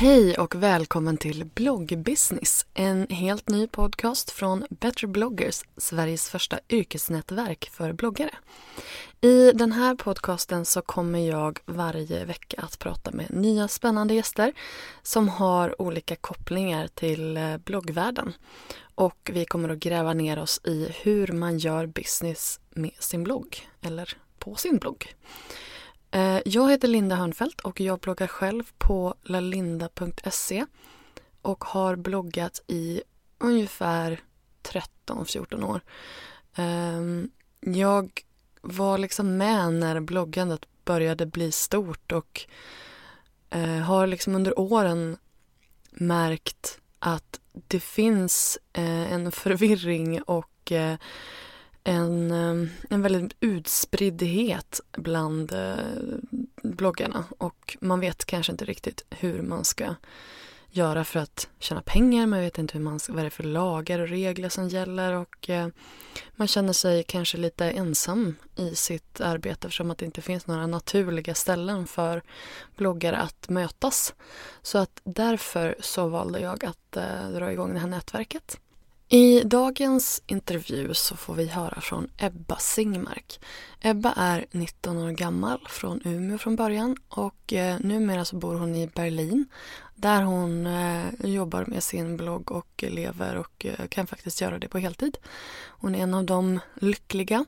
Hej och välkommen till Bloggbusiness, en helt ny podcast från Better bloggers, Sveriges första yrkesnätverk för bloggare. I den här podcasten så kommer jag varje vecka att prata med nya spännande gäster som har olika kopplingar till eh, bloggvärlden. Och vi kommer att gräva ner oss i hur man gör business med sin blogg, eller på sin blogg. Eh, jag heter Linda Hörnfeldt och jag bloggar själv på lalinda.se och har bloggat i ungefär 13-14 år. Ehm, jag var liksom med när bloggandet började bli stort och eh, har liksom under åren märkt att det finns eh, en förvirring och en, en väldigt utspriddhet bland bloggarna och man vet kanske inte riktigt hur man ska göra för att tjäna pengar. Man vet inte hur man ska, vad det är för lagar och regler som gäller och eh, man känner sig kanske lite ensam i sitt arbete eftersom att det inte finns några naturliga ställen för bloggare att mötas. Så att därför så valde jag att eh, dra igång det här nätverket. I dagens intervju så får vi höra från Ebba Singmark. Ebba är 19 år gammal, från Umeå från början och eh, numera så bor hon i Berlin där hon eh, jobbar med sin blogg och lever och eh, kan faktiskt göra det på heltid. Hon är en av de lyckliga.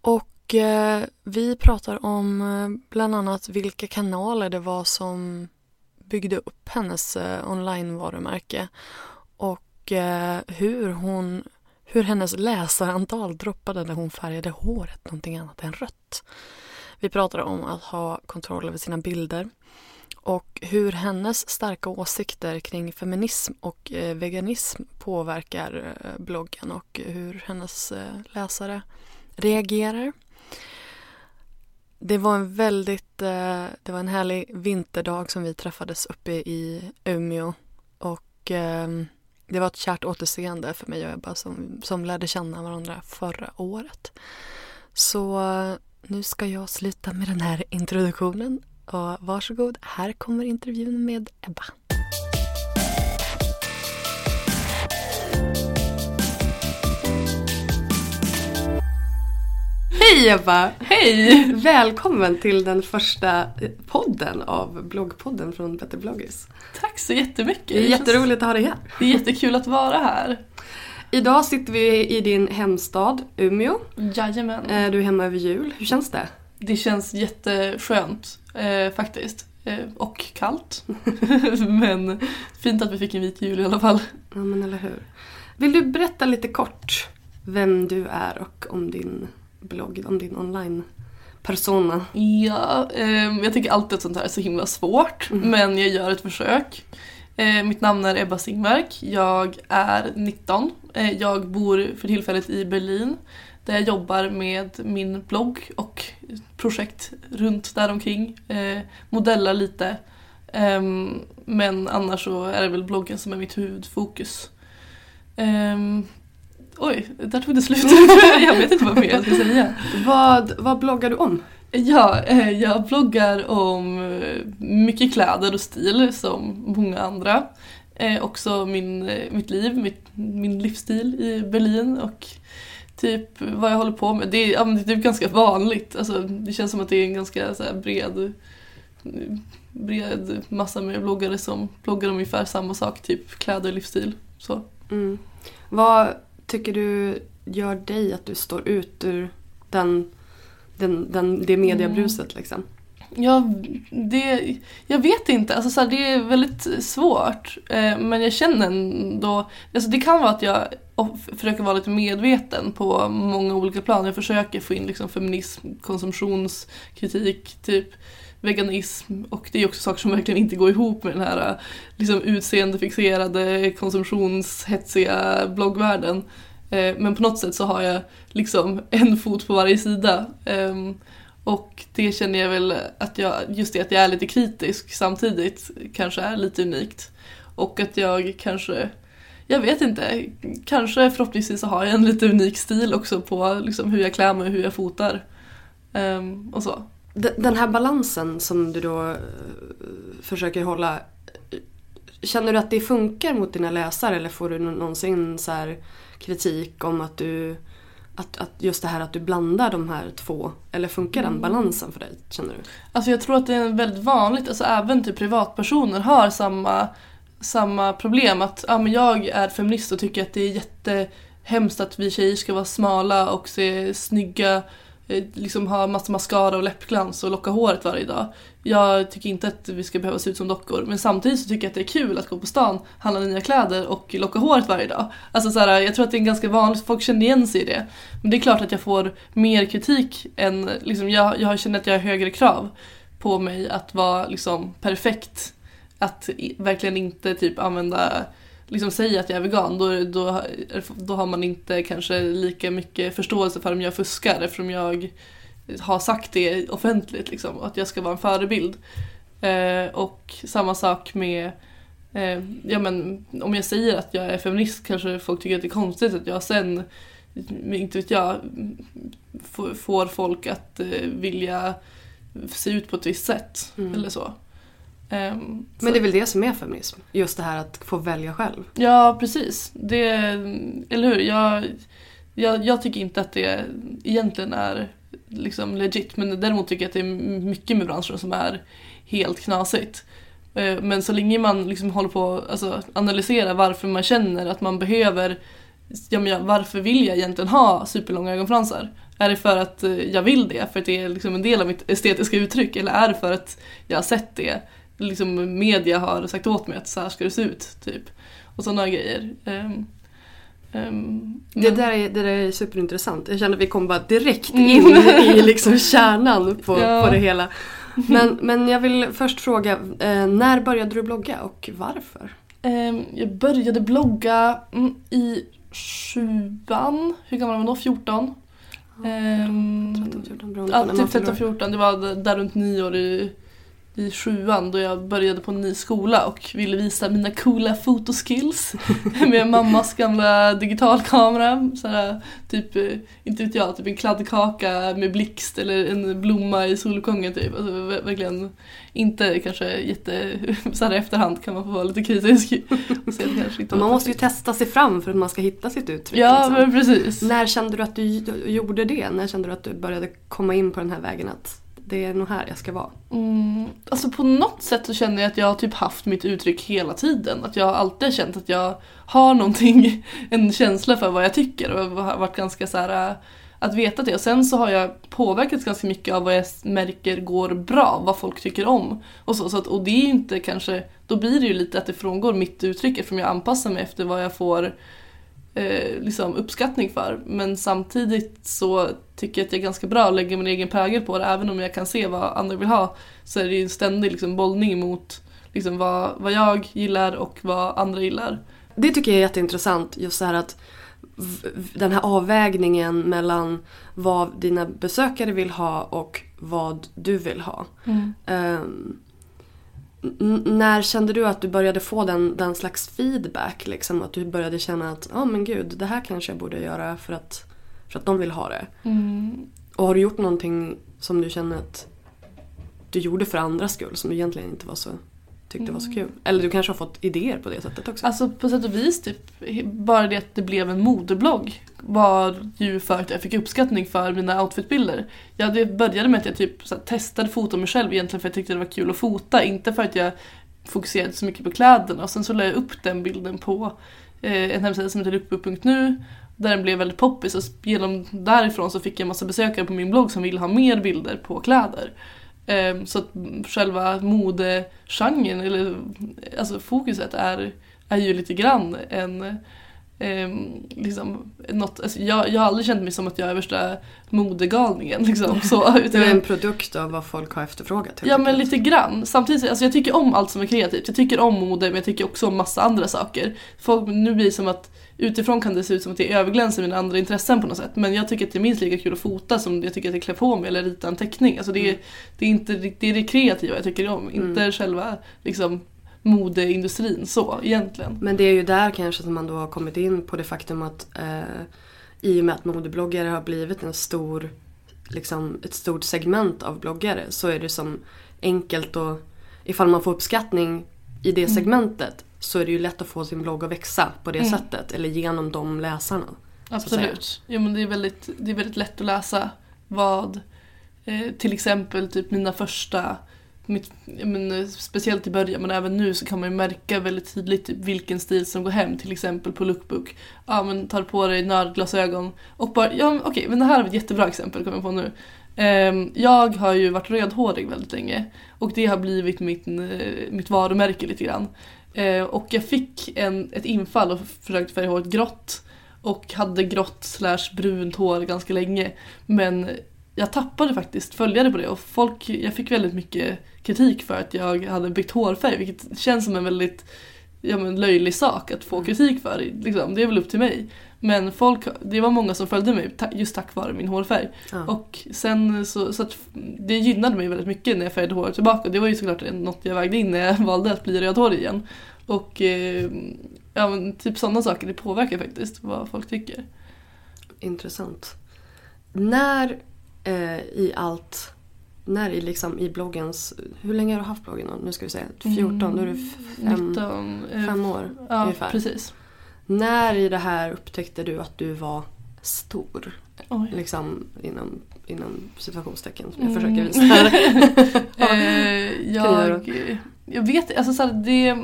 Och eh, vi pratar om eh, bland annat vilka kanaler det var som byggde upp hennes eh, online-varumärke och eh, hur hon hur hennes läsarantal droppade när hon färgade håret någonting annat än rött. Vi pratade om att ha kontroll över sina bilder och hur hennes starka åsikter kring feminism och eh, veganism påverkar eh, bloggen och hur hennes läsare reagerar. Det var en väldigt, det var en härlig vinterdag som vi träffades uppe i Umeå och ehm, det var ett kärt återseende för mig och Ebba som, som lärde känna varandra förra året. Så eh, nu ska jag sluta med den här introduktionen och varsågod, här kommer intervjun med Ebba. Hej Ebba! Hej! Välkommen till den första podden av bloggpodden från Better bloggers. Tack så jättemycket! Det är jätteroligt att ha dig här. Det är jättekul att vara här. Idag sitter vi i din hemstad Umeå. Jajamän. Eh, du är hemma över jul. Hur känns det? Det känns jätteskönt eh, faktiskt. Eh, och kallt. men fint att vi fick en vit jul i alla fall. Ja men eller hur. Vill du berätta lite kort vem du är och om din blogg, om din online persona? Ja, eh, jag tycker alltid att sånt här är så himla svårt. Mm. Men jag gör ett försök. Eh, mitt namn är Ebba Singmark. Jag är 19. Eh, jag bor för tillfället i Berlin där jag jobbar med min blogg och projekt runt däromkring. Eh, modellar lite. Ehm, men annars så är det väl bloggen som är mitt huvudfokus. Oj, där tog det slut. jag vet inte vad mer jag ska säga. Vad, vad bloggar du om? Ja, eh, jag bloggar om eh, mycket kläder och stil som många andra. Eh, också min, mitt liv, mitt, min livsstil i Berlin och typ vad jag håller på med. Det är, ja, det är typ ganska vanligt. Alltså, det känns som att det är en ganska så bred, bred massa med bloggare som bloggar om ungefär samma sak, typ kläder och livsstil. Så. Mm. Vad tycker du gör dig att du står ut ur den den, den, det mediebruset mm. liksom? Ja, det, jag vet inte. Alltså, så här, det är väldigt svårt. Eh, men jag känner ändå... Alltså, det kan vara att jag försöker vara lite medveten på många olika plan. Jag försöker få in liksom, feminism, konsumtionskritik, typ veganism och det är också saker som verkligen inte går ihop med den här äh, liksom, utseendefixerade, konsumtionshetsiga bloggvärlden. Eh, men på något sätt så har jag liksom en fot på varje sida. Ehm, och det känner jag väl att jag, just det att jag är lite kritisk samtidigt kanske är lite unikt. Och att jag kanske, jag vet inte, kanske förhoppningsvis så har jag en lite unik stil också på liksom hur jag klär mig och hur jag fotar. Um, och så. Den här balansen som du då uh, försöker hålla, känner du att det funkar mot dina läsare eller får du någonsin så här kritik om att du att, att just det här att du blandar de här två, eller funkar den mm. balansen för dig känner du? Alltså jag tror att det är väldigt vanligt, alltså även typ privatpersoner har samma, samma problem att ja, men jag är feminist och tycker att det är jättehemskt att vi tjejer ska vara smala och se snygga Eh, Eh, liksom ha massa mascara och läppglans och locka håret varje dag. Jag tycker inte att vi ska behöva se ut som dockor men samtidigt så tycker jag att det är kul att gå på stan, handla nya kläder och locka håret varje dag. Alltså så här, jag tror att det är ganska vanligt, folk känner igen sig i det. Men det är klart att jag får mer kritik än, liksom, jag, jag känner att jag har högre krav på mig att vara liksom perfekt. Att verkligen inte typ använda liksom säger att jag är vegan då, då, då har man inte kanske lika mycket förståelse för om jag fuskar eftersom jag har sagt det offentligt liksom, att jag ska vara en förebild. Eh, och samma sak med eh, ja, men, om jag säger att jag är feminist kanske folk tycker att det är konstigt att jag sen, inte vet jag, får folk att eh, vilja se ut på ett visst sätt. Mm. Eller så. Um, Men det är väl det som är feminism? Just det här att få välja själv? Ja, precis. Det, eller hur? Jag, jag, jag tycker inte att det egentligen är liksom legit. Men däremot tycker jag att det är mycket med branschen som är helt knasigt. Eh, men så länge man liksom håller på att alltså, analysera varför man känner att man behöver ja, men varför vill jag egentligen ha superlånga ögonfransar? Är det för att eh, jag vill det, för att det är liksom en del av mitt estetiska uttryck? Eller är det för att jag har sett det liksom media har sagt åt mig att så här ska det se ut. Typ. Och sådana grejer. Um, um, det, där är, det där är superintressant. Jag känner att vi kom bara direkt mm. in i liksom kärnan på, ja. på det hela. Men, men jag vill först fråga, eh, när började du blogga och varför? Um, jag började blogga mm, i sjuan, hur gammal var man då? 14? Um, 13, 14 Ja, typ 13, 14. Det var där runt nio år i i sjuan då jag började på en ny skola och ville visa mina coola fotoskills med mammas gamla digitalkamera. Såhär, typ, eh, inte vet jag, typ en kladdkaka med blixt eller en blomma i solgången typ. Alltså, verkligen inte kanske jätte, så här efterhand kan man få vara lite kritisk. Och se kanske inte man måste ju testa sig fram för att man ska hitta sitt uttryck. Ja, liksom. precis. När kände du att du gjorde det? När kände du att du började komma in på den här vägen att det är nog här jag ska vara. Mm, alltså på något sätt så känner jag att jag har typ haft mitt uttryck hela tiden. Att jag alltid har känt att jag har någonting, en känsla för vad jag tycker och har varit ganska så här äh, att veta det. Och sen så har jag påverkats ganska mycket av vad jag märker går bra, vad folk tycker om. Och, så, så att, och det är ju inte kanske, då blir det ju lite att det frångår mitt uttryck eftersom jag anpassar mig efter vad jag får eh, liksom uppskattning för. Men samtidigt så tycker jag att jag är ganska bra att lägga min egen prägel på det. Även om jag kan se vad andra vill ha så är det ju en ständig liksom, bollning mot liksom vad, vad jag gillar och vad andra gillar. Det tycker jag är jätteintressant. Just så här att den här avvägningen mellan vad dina besökare vill ha och vad du vill ha. Ehm, n- när kände du att du började få den, den slags feedback? Liksom, att du började känna att ja men gud, det här kanske jag borde göra för att, för att de vill ha det. Och har du gjort någonting som du känner att du gjorde för andras skull som du egentligen inte var så, tyckte var så kul? Eller du kanske har fått idéer på det sättet också? Alltså på sätt och vis typ, bara det att det blev en modeblogg var ju för att jag fick uppskattning för mina outfitbilder. Ja, det började med att jag typ här, testade fota mig själv egentligen för att jag tyckte det var kul att fota, inte för att jag fokuserade så mycket på kläderna. Och sen så la jag upp den bilden på eh, en hemsida som heter lookbook.nu där den blev väldigt poppis och genom därifrån så fick jag en massa besökare på min blogg som ville ha mer bilder på kläder. Ehm, Så att själva modegenren, eller alltså fokuset är, är ju lite grann en ehm, liksom, något, alltså jag, jag har aldrig känt mig som att jag är värsta modegalningen. Liksom, så, Du utan är jag- en produkt av vad folk har efterfrågat. Ja men lite grann. Samtidigt, alltså jag tycker om allt som är kreativt. Jag tycker om mode men jag tycker också om massa andra saker. Folk, nu blir det som att utifrån kan det se ut som att jag överglänser mina andra intressen på något sätt. Men jag tycker att det är minst lika kul att fota som jag tycker att jag klär på mig eller rita en teckning. Alltså det, är, det, är inte, det är det kreativa jag tycker om, inte själva liksom, modeindustrin så egentligen. Men det är ju där kanske som man då har kommit in på det faktum att eh, i och med att modebloggare har blivit en stor, liksom, ett stort segment av bloggare så är det som enkelt och ifall man får uppskattning i det segmentet så är det ju lätt att få sin blogg att växa på det sättet eller genom de läsarna. Absolut. Jo, men det, är väldigt, det är väldigt lätt att läsa vad eh, till exempel typ mina första mitt, men, speciellt i början men även nu så kan man ju märka väldigt tydligt typ, vilken stil som går hem till exempel på lookbook. Ja men tar på dig nördglasögon och bara, ja okej men det här är ett jättebra exempel kommer jag på nu. Ehm, jag har ju varit rödhårig väldigt länge och det har blivit mitt, eh, mitt varumärke lite grann. Eh, och jag fick en, ett infall och försökte färga håret grått och hade grått slash brunt hår ganska länge. Men jag tappade faktiskt följare på det och folk, jag fick väldigt mycket kritik för att jag hade bytt hårfärg vilket känns som en väldigt ja, men löjlig sak att få kritik för. Liksom. Det är väl upp till mig. Men folk, det var många som följde mig just tack vare min hårfärg. Ja. Och sen så, så det gynnade mig väldigt mycket när jag färgade håret tillbaka. Det var ju såklart något jag vägde in när jag valde att bli rödhårig igen. Och eh, ja, men typ sådana saker, det påverkar faktiskt vad folk tycker. Intressant. När eh, i allt, när i, liksom, i bloggens, hur länge har du haft bloggen? Nu ska vi se, 14, då är det fem, 19, eh, fem år Ja, ungefär. precis. När i det här upptäckte du att du var stor? Oj. Liksom inom, inom situationstecken som jag Mm. försöker visa här. Eh, jag, jag vet alltså så här, det,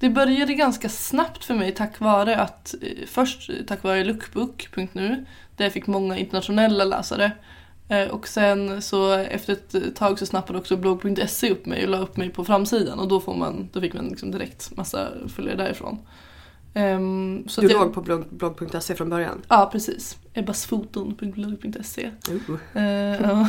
det började ganska snabbt för mig tack vare att eh, först tack vare lookbook.nu där jag fick många internationella läsare. Eh, och sen så efter ett tag så snappade också blogg.se upp mig och la upp mig på framsidan och då, får man, då fick man liksom direkt massa följare därifrån. Ehm, så Du att jag- låg på blogg, blogg.se från början? Ja precis. Ebbasfoton.blogg.se Uh. Eh, ja.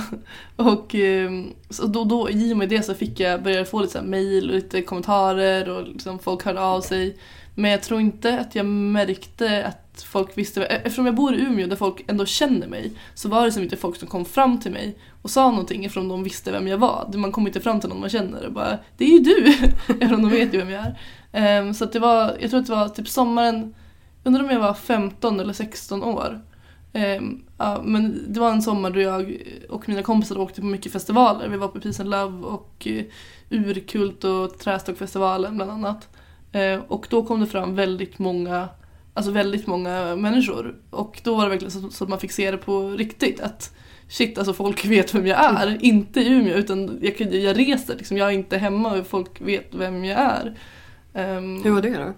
Och eh, så då, då, i och med det så fick jag börja få lite mejl och lite kommentarer och liksom folk hörde av sig. Men jag tror inte att jag märkte att folk visste, eftersom jag bor i Umeå där folk ändå känner mig så var det som inte folk som kom fram till mig och sa någonting eftersom de visste vem jag var. Man kommer inte fram till någon man känner och bara “det är ju du!” eftersom de vet ju vem jag är. Um, så att det var, jag tror att det var typ sommaren, undrar om jag var 15 eller 16 år. Um, ja, men det var en sommar då jag och mina kompisar åkte på mycket festivaler. Vi var på Peace and Love och uh, Urkult och Trästockfestivalen bland annat. Uh, och då kom det fram väldigt många, alltså väldigt många människor. Och då var det verkligen så, så att man fick se det på riktigt. Att shit, alltså folk vet vem jag är. Inte i Umeå utan jag, jag reser liksom. Jag är inte hemma och folk vet vem jag är. Ehm, Hur var det då?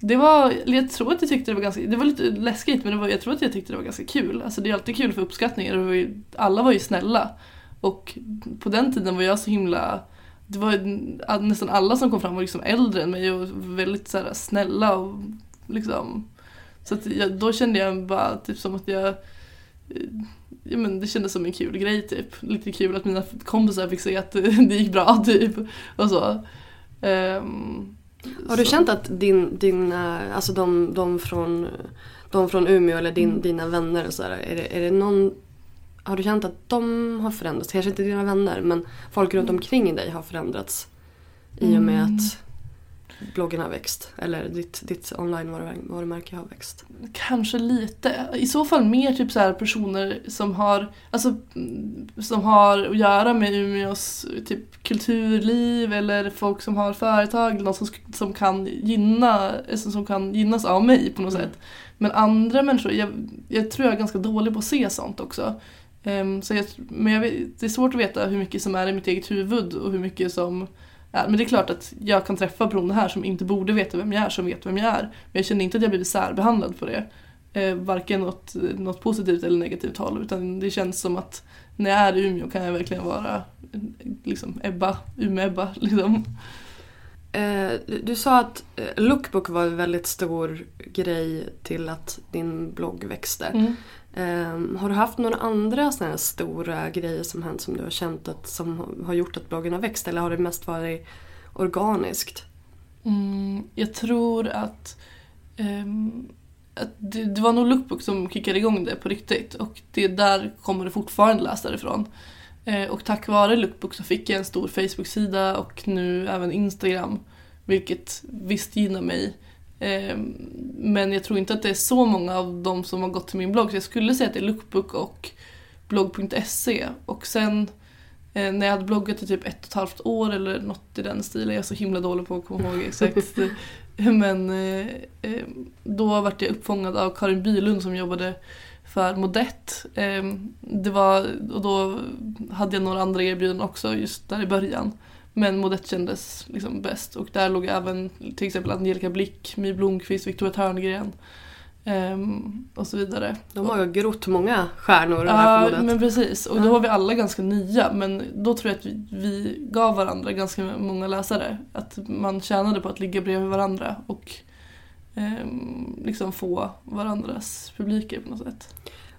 det var, jag tror att jag tyckte det var ganska, det var lite läskigt men var, jag tror att jag tyckte det var ganska kul. Alltså det är alltid kul för uppskattningar och var alla var ju snälla. Och på den tiden var jag så himla, det var nästan alla som kom fram var liksom äldre än mig och väldigt så här, snälla och liksom. Så jag, då kände jag bara typ som att jag, ja men det kändes som en kul grej typ. Lite kul att mina kompisar fick se att det gick bra typ. Och så. Ehm, Har du så- känt att din, dina, alltså de, de, från, de från Umeå eller din, Mm. dina vänner och sådär, är det, är det någon har du känt att de har förändrats? Kanske inte dina vänner men folk runt omkring dig har förändrats i och med Mm. att bloggen har växt eller ditt, ditt online-varumärke har växt. Kanske lite. I så fall mer typ så här personer som har, alltså, som har att göra med Umeås typ kulturliv eller folk som har företag eller något som, som, kan, gynna, alltså, som kan gynnas av mig på något Mm. sätt. Men andra människor, jag, jag tror jag är ganska dålig på att se sånt också. Ehm, så jag, men jag vet, det är svårt att veta hur mycket som är i mitt eget huvud och hur mycket som är. Men det är klart att jag kan träffa personer här som inte borde veta vem jag är, som vet vem jag är. Men jag känner inte att jag blivit särbehandlad på det. Eh, varken åt något positivt eller negativt håll. Utan det känns som att när jag är i Umeå kan jag verkligen vara liksom Ebba, Umeå-Ebba. Liksom. Eh, du, du sa att eh, Lookbook var en väldigt stor grej till att din blogg växte. Mm. Um, har du haft några andra såna här stora grejer som hänt som du har känt att som har gjort att bloggen har växt eller har det mest varit organiskt? Mm, jag tror att, um, att det, det var nog Lookbook som kickade igång det på riktigt och det där kommer det fortfarande läsare ifrån. Uh, ehm, och tack vare Lookbook så fick jag en stor Facebook-sida och nu även Instagram. Vilket visst gynnar mig. Ehm, men jag tror inte att det är så många av dem som har gått till min blogg så jag skulle säga att det är Lookbook och blogg.se och sen Eh, när jag hade bloggat i typ ett och ett halvt år eller något i den stilen. Jag är så himla dålig på att komma ihåg exakt. Men eh, eh, då vart jag uppfångad av Karin Bylund som jobbade för Modett. Eh, det var, och då hade jag några andra erbjudanden också just där i början. Men Modett kändes liksom bäst och där låg även till exempel Angelica Blick, My Blomqvist, Victoria Törngren ehm, och så vidare. De har ju grott många stjärnor det här Ja, förmodat. men precis. Och då var vi alla ganska nya men då tror jag att vi, vi gav varandra ganska många läsare. Att man tjänade på att ligga bredvid varandra och ehm, liksom få varandras publiker på något sätt.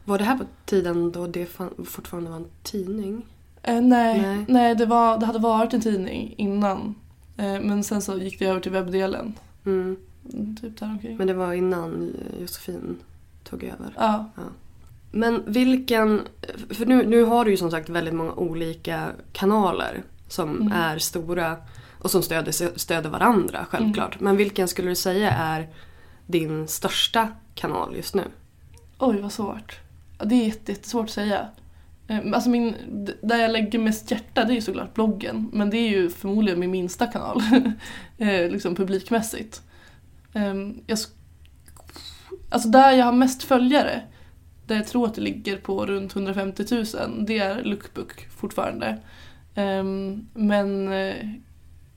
Var det här på tiden då det fortfarande var en tidning? Eh, nej, Nej. nej. det, var, det hade varit en tidning innan. Eh, men sen så gick det över till webbdelen. Mm. Typ där omkring. Men det var innan Josefin tog över. Ja. Men vilken, för nu, nu har du ju som sagt väldigt många olika kanaler som Mm. är stora och som stöder, stöder varandra självklart. Mm. Men vilken skulle du säga är din största kanal just nu? Oj vad svårt. Ja, det är jätte- jättesvårt att säga. Ehm, alltså min, där jag lägger mest hjärta det är ju såklart bloggen. Men det är ju förmodligen min minsta kanal. Ehm, liksom publikmässigt. Ehm, jag, alltså där jag har mest följare, där jag tror att det ligger på runt 150 000, det är Lookbook fortfarande. Men eh,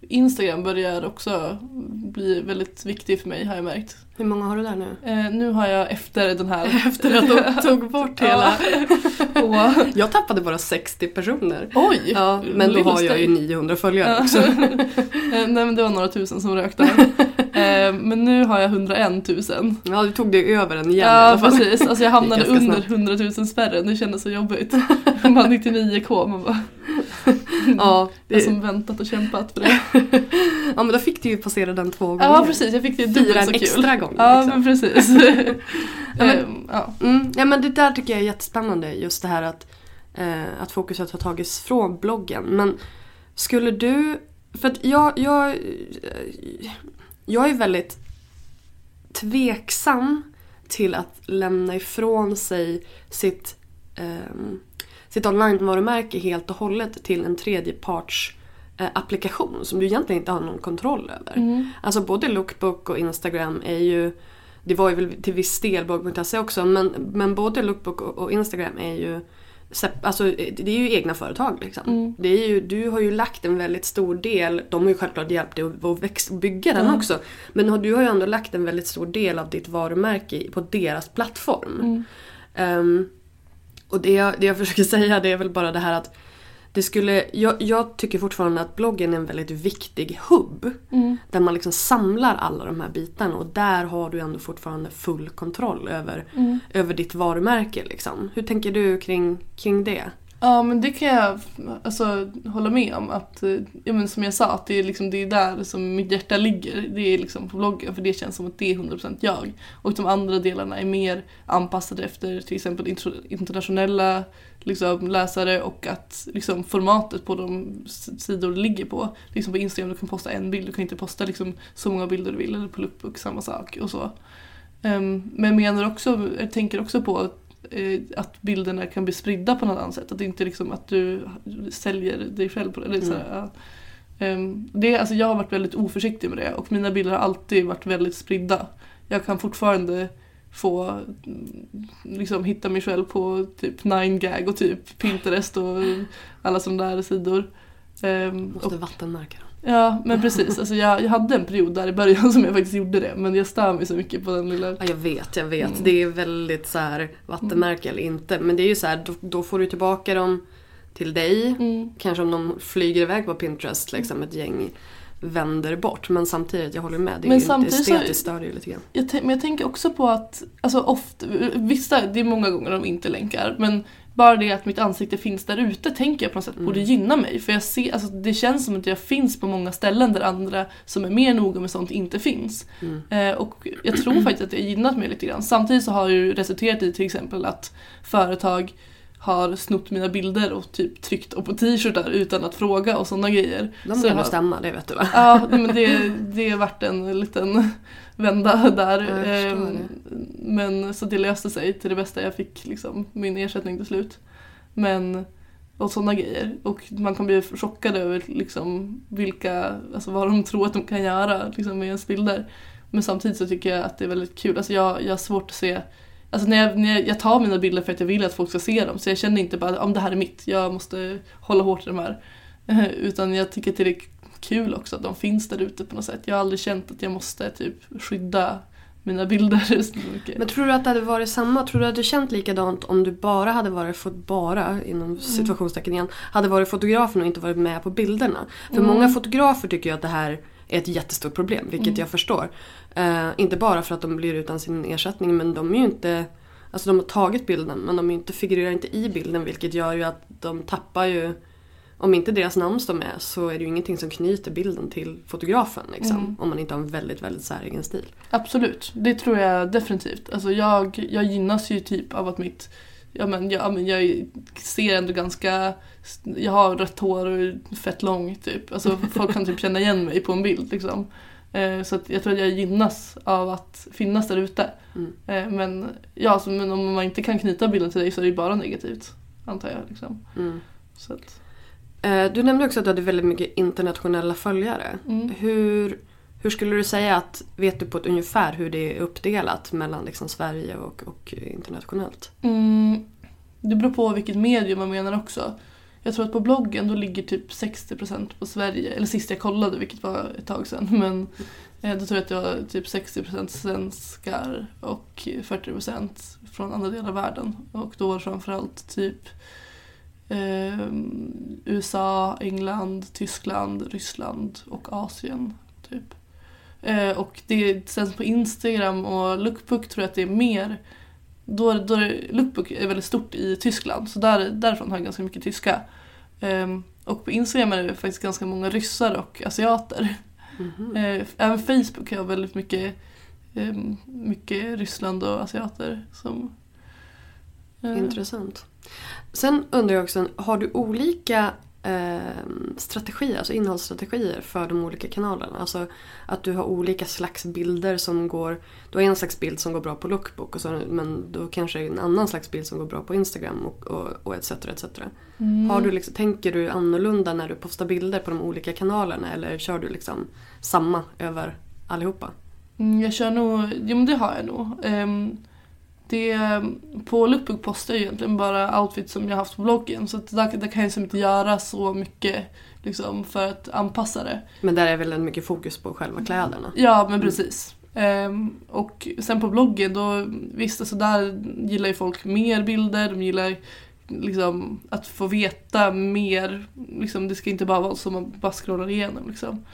Instagram börjar också bli väldigt viktig för mig har jag märkt. Hur många har du där nu? Eh, nu har jag efter den här... Efter att de tog bort hela... Och, Jag tappade bara 60 personer. oj! Ja, men då har jag ju lustigt. 900 följare Ja. också. Eh, Nej men det var några tusen som rökte. Eh, men nu har jag 101 000. Ja, du tog det över en igen i Ja alla fall. precis, alltså jag hamnade under 100 000 spärren, det kändes så jobbigt. Man 99k, man bara, Ja, jag det, som väntat och kämpat för det. ja, men då fick du ju passera den två gånger. Ja precis, jag fick det Fira dubbelt en så kul. extra gång. Ja liksom. men precis. Ja, men- Ehm, ja. Mm, ja men det där tycker jag är jättespännande just det här att, eh, att fokuset har tagits från bloggen. Men skulle du, för att jag, jag, eh, jag är väldigt tveksam till att lämna ifrån sig sitt, ehm, sitt online-varumärke helt och hållet till en tredjeparts eh, applikation som du egentligen inte har någon kontroll över. Mm. Alltså både Lookbook och Instagram är ju det var ju väl till viss del blogg.se också men, men både Lookbook och, Instagram är ju Alltså det är ju egna företag liksom. Mm. Det är ju, du har ju lagt en väldigt stor del, de har ju självklart hjälpt dig att, att väx, bygga den Mm. också. Men du har ju ändå lagt en väldigt stor del av ditt varumärke på deras plattform. Mm. Ehm, och det jag, det jag försöker säga det är väl bara det här att det skulle, jag, jag tycker fortfarande att bloggen är en väldigt viktig hubb. Mm. Där man liksom samlar alla de här bitarna och där har du ändå fortfarande full kontroll över, Mm. över ditt varumärke. Liksom. Hur tänker du kring, kring det? Ja men det kan jag alltså, hålla med om. Att, eh, ja, men som jag sa, att det är, liksom, det är där som mitt hjärta ligger. Det är liksom på bloggen för det känns som att det är 100% jag. Och de andra delarna är mer anpassade efter till exempel internationella liksom, läsare och att liksom, formatet på de sidor det ligger på. Liksom på Instagram du kan posta en bild, du kan inte posta liksom, så många bilder du vill. Eller på Lookbook samma sak och så. Um, men menar också, jag tänker också på att bilderna kan bli spridda på något annat sätt. Att det inte liksom att du säljer dig själv på det. Eller så här, mm. Ehm, det, alltså jag har varit väldigt oförsiktig med det och mina bilder har alltid varit väldigt spridda. Jag kan fortfarande få mm, liksom hitta mig själv på typ 9gag och typ Pinterest och alla sådana där sidor. Um, Måste vattenmärka dem. Ja men precis, alltså jag, jag hade en period där i början som jag faktiskt gjorde det men jag stör mig så mycket på den lilla... Ja, jag vet, jag vet. Mm. Det är väldigt så här vattenmärke eller inte. Men det är ju så här, då, då, får du tillbaka dem till dig. Mm. Kanske om de flyger iväg på Pinterest, liksom ett gäng vänder bort. Men samtidigt, jag håller med. Det är men ju inte estetiskt stör det lite grann. Jag men jag tänker också på att, alltså ofta, vissa, det är många gånger de inte länkar. Men bara det att mitt ansikte finns där ute tänker jag på något sätt mm. borde gynna mig. För jag ser, alltså, det känns som att jag finns på många ställen där andra som är mer noga med sånt inte finns. Mm. Eh, och jag tror faktiskt att det har gynnat mig lite grann. Samtidigt så har det ju resulterat i till exempel att företag har snott mina bilder och typ tryckt upp på t-shirtar utan att fråga och sådana grejer. De kan nog stämma, det vet du va? Ja, men det, det har varit en liten vända där. Ehm, men så det löste sig till det bästa. Jag fick liksom min ersättning till slut. Men och sådana grejer. Och man kan bli chockad över liksom vilka, alltså vad de tror att de kan göra liksom, med ens bilder. Men samtidigt så tycker jag att det är väldigt kul. Alltså jag, jag har svårt att se Alltså när jag, när jag, tar mina bilder för att jag vill att folk ska se dem så jag känner inte bara att det här är mitt, jag måste hålla hårt i de här. Utan jag tycker att det är kul också att de finns där ute på något sätt. Jag har aldrig känt att jag måste typ skydda mina bilder så mycket. Men tror du att det hade varit samma? Tror du att du känt likadant om du bara hade varit, fot bara inom mm. situationstecken igen, hade varit fotografen och inte varit med på bilderna? För mm. många fotografer tycker ju att det här är ett jättestort problem, vilket mm. jag förstår. Uh, inte bara för att de blir utan sin ersättning men de är ju inte Alltså de har tagit bilden men de inte, figurerar inte i bilden vilket gör ju att de tappar ju om inte deras namn står med så är det ju ingenting som knyter bilden till fotografen. Liksom, mm. Om man inte har en väldigt, väldigt säregen stil. Absolut, det tror jag definitivt. Alltså jag, jag gynnas ju typ av att mitt Ja men, ja, men jag ser ändå ganska Jag har rött hår och fett lång typ. Alltså folk kan typ känna igen mig på en bild liksom. Eh, så jag tror att jag gynnas av att finnas där ute. Mm. Eh, men, ja, alltså, men om man inte kan knyta bilden till dig så är det ju bara negativt. Antar jag. Liksom. Mm. Så att, Eh, du nämnde också att du hade väldigt mycket internationella följare. Mm. Hur, hur skulle du säga att, vet du på ett ungefär hur det är uppdelat mellan liksom Sverige och, och internationellt? Mm, det beror på vilket medium man menar också. Jag tror att på bloggen då ligger typ 60% på Sverige, eller sist jag kollade vilket var ett tag sedan. Men eh, då tror jag att det var typ 60% svenskar och 40% från andra delar av världen. Och då var det framförallt typ eh, USA, England, Tyskland, Ryssland och Asien. Typ. Eh, och det, sen på Instagram och Lookbook tror jag att det är mer då, då är, Lookbook är väldigt stort i Tyskland så där, därifrån har jag ganska mycket tyska. Eh, och på Instagram är det faktiskt ganska många ryssar och asiater. Mm -hmm. även Facebook har väldigt mycket, eh, mycket Ryssland och asiater. Som, eh, Intressant. Sen undrar jag också, har du olika eh, strategier, alltså innehållsstrategier för de olika kanalerna? Alltså att du har olika slags bilder som går... Du har en slags bild som går bra på Lookbook och så, men då kanske en annan slags bild som går bra på Instagram och, och, och etc. etc. Mm. Har du liksom, tänker du annorlunda när du postar bilder på de olika kanalerna eller kör du liksom samma över allihopa? Mm, jag kör nog, jo men det har jag nog. Um, det, på Lookbook postar jag egentligen bara outfits som jag haft på bloggen så där, där kan jag liksom inte göra så mycket liksom, för att anpassa det. Men där är väl mycket fokus på själva kläderna? Ja men precis. Um, och sen på bloggen då, visst alltså där gillar ju folk mer bilder, de gillar liksom att få veta mer. Liksom, det ska inte bara vara så man bara scrollar igenom liksom.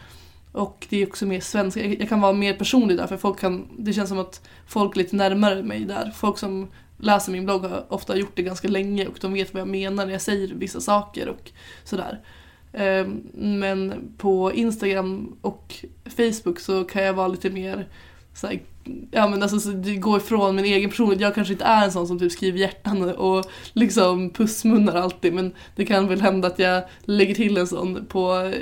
Och det är också mer svenska, jag kan vara mer personlig där för folk kan, det känns som att folk är lite närmare mig där. Folk som läser min blogg har ofta gjort det ganska länge och de vet vad jag menar när jag säger vissa saker och sådär. Ehm, men på Instagram och Facebook så kan jag vara lite mer så här, ja men alltså så det går ifrån min egen personlighet. Jag kanske inte är en sån som typ skriver hjärtan och liksom pussmunnar alltid men det kan väl hända att jag lägger till en sån på,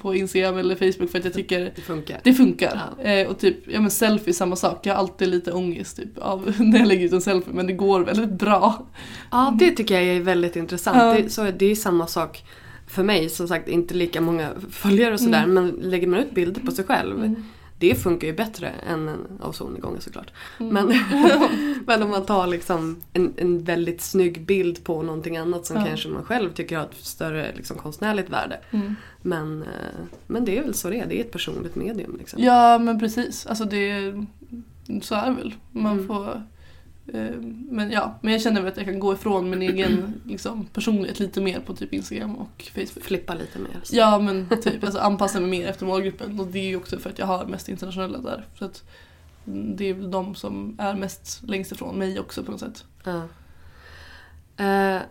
på Instagram eller Facebook för att jag tycker Det funkar. det funkar. Ja. Eh, och typ, ja men selfie samma sak. Jag har alltid lite ångest typ av när jag lägger ut en selfie men det går väldigt bra. Ja, det tycker jag är väldigt intressant. Ja. Det, så, det är samma sak för mig. Som sagt, inte lika många följare och sådär. Men lägger man ut bilder på sig själv. Det funkar ju bättre än en av solnedgången såklart. Men, men om man tar liksom en, en väldigt snygg bild på någonting annat som Ja. kanske man själv tycker har ett större liksom, konstnärligt värde. Mm. Men, eh, men det är väl så det är. Det är ett personligt medium. Liksom. Ja men precis, alltså det så är det väl. Man Mm. får men ja, men jag känner väl att jag kan gå ifrån min egen liksom, personlighet lite mer på typ Instagram och Facebook. Flippa lite mer. Så. Ja men typ, alltså anpassa mig mer efter målgruppen och det är ju också för att jag har mest internationella där. Så att det är väl de som är mest längst ifrån mig också på något sätt. Ja. Eh,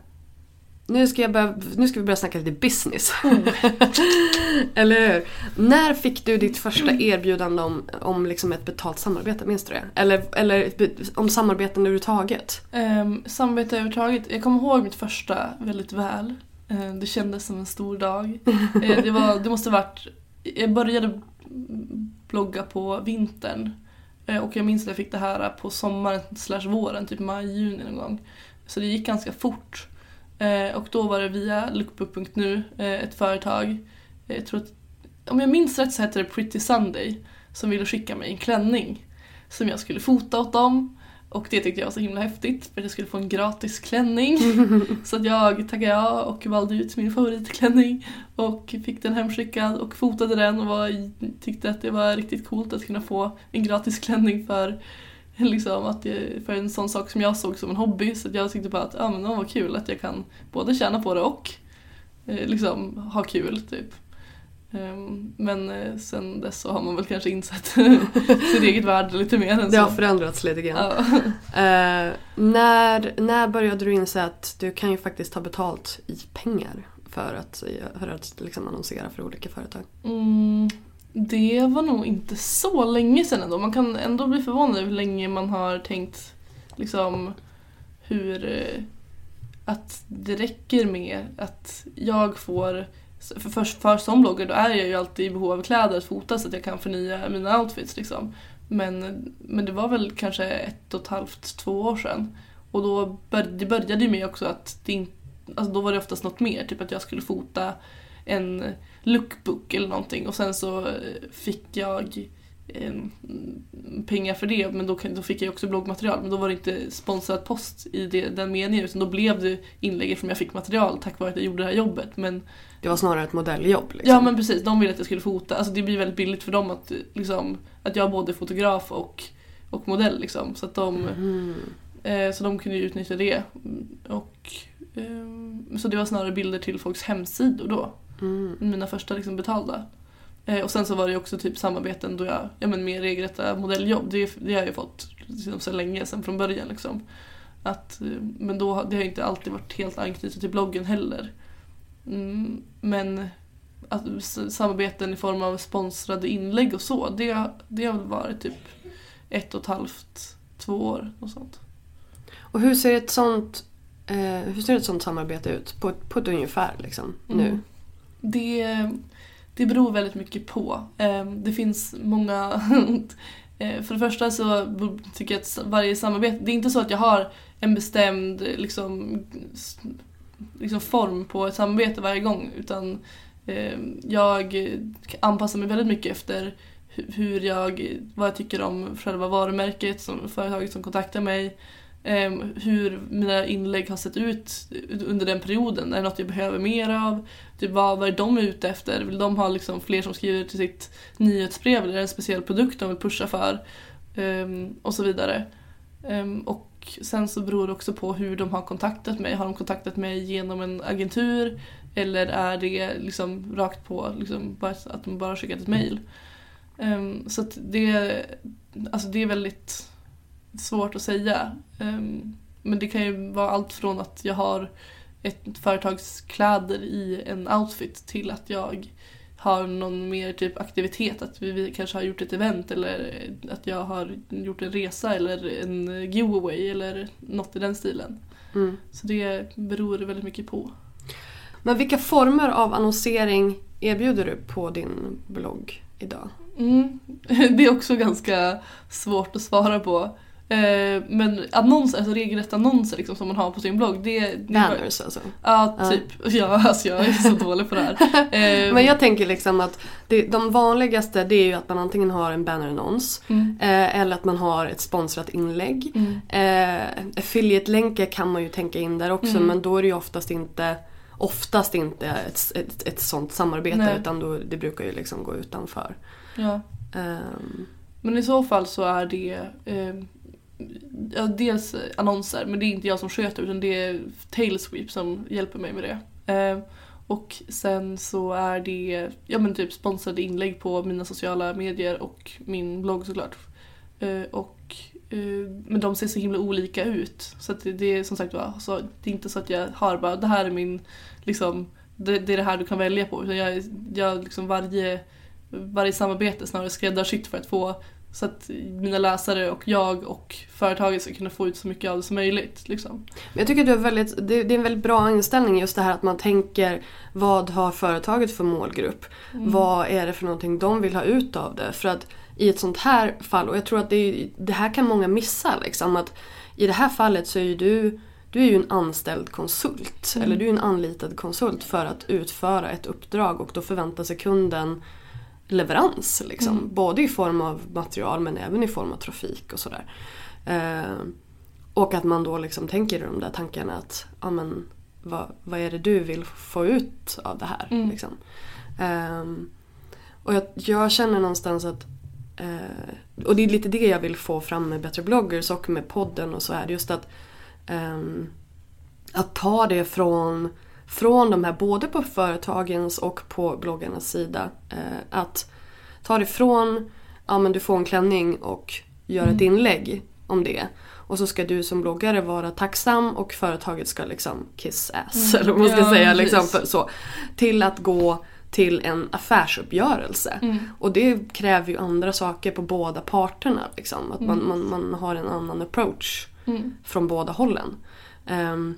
nu, ska jag börja, nu ska vi börja snacka lite business. Eller hur? När fick du ditt första erbjudande om, om liksom ett betalt samarbete? Minns du det? Eller, eller om samarbeten överhuvudtaget? Um, samarbete överhuvudtaget. Jag kommer ihåg mitt första väldigt väl. Eh, det kändes som en stor dag. Eh, det, var, det måste varit... Jag började blogga på vintern. Eh, och jag minns att jag fick det här på sommaren slash våren, typ maj, juni någon gång. Så det gick ganska fort. Eh, och då var det via lookbook.nu, eh, ett företag. Eh, Jag tror att, om jag minns rätt så hette det Pretty Sunday. Som ville skicka mig en klänning. Som jag skulle fota åt dem. Och det tyckte jag var så himla häftigt för att jag skulle få en gratis klänning. så att jag tackade ja och valde ut min favoritklänning. Och fick den hemskickad och fotade den och var, tyckte att det var riktigt coolt att kunna få en gratis klänning för, liksom, att det, för en sån sak som jag såg som en hobby. Så jag tyckte bara att ja, men det var kul att jag kan både tjäna på det och eh, liksom, ha kul. Typ. Ehm, Men eh, sen dess så har man väl kanske insett sitt eget värde lite mer än Det har så. förändrats lite grann. Eh, när, när började du inse att du kan ju faktiskt ta betalt i pengar för att, för att liksom annonsera för olika företag? Mm, det var nog inte så länge sedan ändå. Man kan ändå bli förvånad över hur länge man har tänkt liksom hur eh, att det räcker med att jag får för, för, för som blogger då är jag ju alltid i behov av kläder att fota så att jag kan förnya mina outfits liksom. Men, men det var väl kanske ett och ett halvt, två år sedan. Och då bör, det började ju med också att det alltså då var det oftast något mer, typ att jag skulle fota en lookbook eller någonting och sen så eh, fick jag eh, pengar för det men då, då fick jag också bloggmaterial men då var det inte sponsrad post i det, den meningen utan då blev det inlägg som jag fick material tack vare att jag gjorde det här jobbet men Det var snarare ett modelljobb. Liksom. Ja men precis, de ville att jag skulle fota. Alltså det blir väldigt billigt för dem att, liksom, att jag är både fotograf och, och modell. Liksom. Så, att de, Mm. eh, så de kunde ju utnyttja det. Och, eh, så det var snarare bilder till folks hemsidor då. Mm. Mina första liksom, betalda. Eh, och sen så var det också typ samarbeten då jag, ja men mer regelrätta modelljobb. Det, det har jag ju fått liksom, så länge sedan från början. Liksom. Att, eh, men då, det har inte alltid varit helt anknutet till bloggen heller. Mm, men att, samarbeten i form av sponsrade inlägg och så, det, det har väl varit typ ett och ett halvt, två år och sånt. Och hur ser ett sånt, eh, hur ser ett sånt samarbete ut? På, på ett ungefär liksom, nu? Mm. Det, det beror väldigt mycket på. Eh, Det finns många... eh, För det första så tycker jag att varje samarbete... Det är inte så att jag har en bestämd liksom, liksom form på ett samarbete varje gång utan eh, jag anpassar mig väldigt mycket efter hu- hur jag, vad jag tycker om själva varumärket, som företaget som kontaktar mig eh, Hur mina inlägg har sett ut under den perioden. Är det något jag behöver mer av? Typ vad, vad är de ute efter? Vill de ha liksom fler som skriver till sitt nyhetsbrev? Eller är det en speciell produkt de vill pusha för? Ehm, och så vidare. Ehm, och sen så beror det också på hur de har kontaktat mig. Har de kontaktat mig genom en agentur? Eller är det liksom rakt på liksom bara att de bara har skickat ett mail? Um, så att det, alltså det är väldigt svårt att säga. Ehm, men det kan ju vara allt från att jag har ett företags kläder i en outfit till att jag har någon mer typ aktivitet, att vi, vi kanske har gjort ett event eller att jag har gjort en resa eller en giveaway eller något i den stilen. Mm. Så det beror väldigt mycket på. Men vilka former av annonsering erbjuder du på din blogg idag? Mm. Det är också ganska svårt att svara på. Eh, Men annonser, alltså regelrätta annonser liksom, som man har på sin blogg. Det, det Banners alltså. Ja, Ja. typ. Ja, alltså jag är så dålig på det här. Eh, Men jag tänker liksom att det, de vanligaste det är ju att man antingen har en bannerannons Mm. eh, eller att man har ett sponsrat inlägg. Mm. Eh, affiliate-länkar kan man ju tänka in där också Mm. men då är det ju oftast inte Oftast inte ett, ett, ett sånt samarbete Nej. utan då, det brukar ju liksom gå utanför. Ja. Ehm, Men i så fall så är det eh, ja, dels annonser, men det är inte jag som sköter utan det är Tailsweep som hjälper mig med det. Eh, och sen så är det ja, men typ sponsrade inlägg på mina sociala medier och min blogg såklart. Eh, och, eh, men de ser så himla olika ut. Så att det, det är som sagt var, så det är inte så att jag har bara det här är min, liksom, det, det är det här du kan välja på. Utan jag, jag liksom varje, varje samarbete snarare skräddarsytt för att få så att mina läsare och jag och företaget ska kunna få ut så mycket av det som möjligt. Liksom. Jag tycker du har väldigt, det, är en väldigt bra inställning just det här att man tänker vad har företaget för målgrupp? Vad är det för någonting de vill ha ut av det? För att i ett sånt här fall, och jag tror att det, är, det här kan många missa liksom att i det här fallet så är ju du du är ju en anställd konsult, eller du är en anlitad konsult för att utföra ett uppdrag och då förväntar sig kunden leverans. Liksom. Både i form av material men även i form av trafik och sådär. Eh, och att man då liksom tänker i de där tankarna att ja, men, vad, vad är det du vill få ut av det här? Mm. Liksom. Ehm, och jag, jag känner någonstans att eh, och det är lite det jag vill få fram med Bättre bloggers och med podden och så är det just att ehm, att ta det från, från de här både på företagens och på bloggarnas sida. Eh, att ta det från, ja men du får en klänning och gör ett inlägg om det. Och så ska du som bloggare vara tacksam och företaget ska liksom kiss ass. Eller vad man ska Ja, säga. Liksom, för, så, till att gå till en affärsuppgörelse. Mm. Och det kräver ju andra saker på båda parterna. Liksom. Att man, man, man har en annan approach Mm. från båda hållen. Ehm,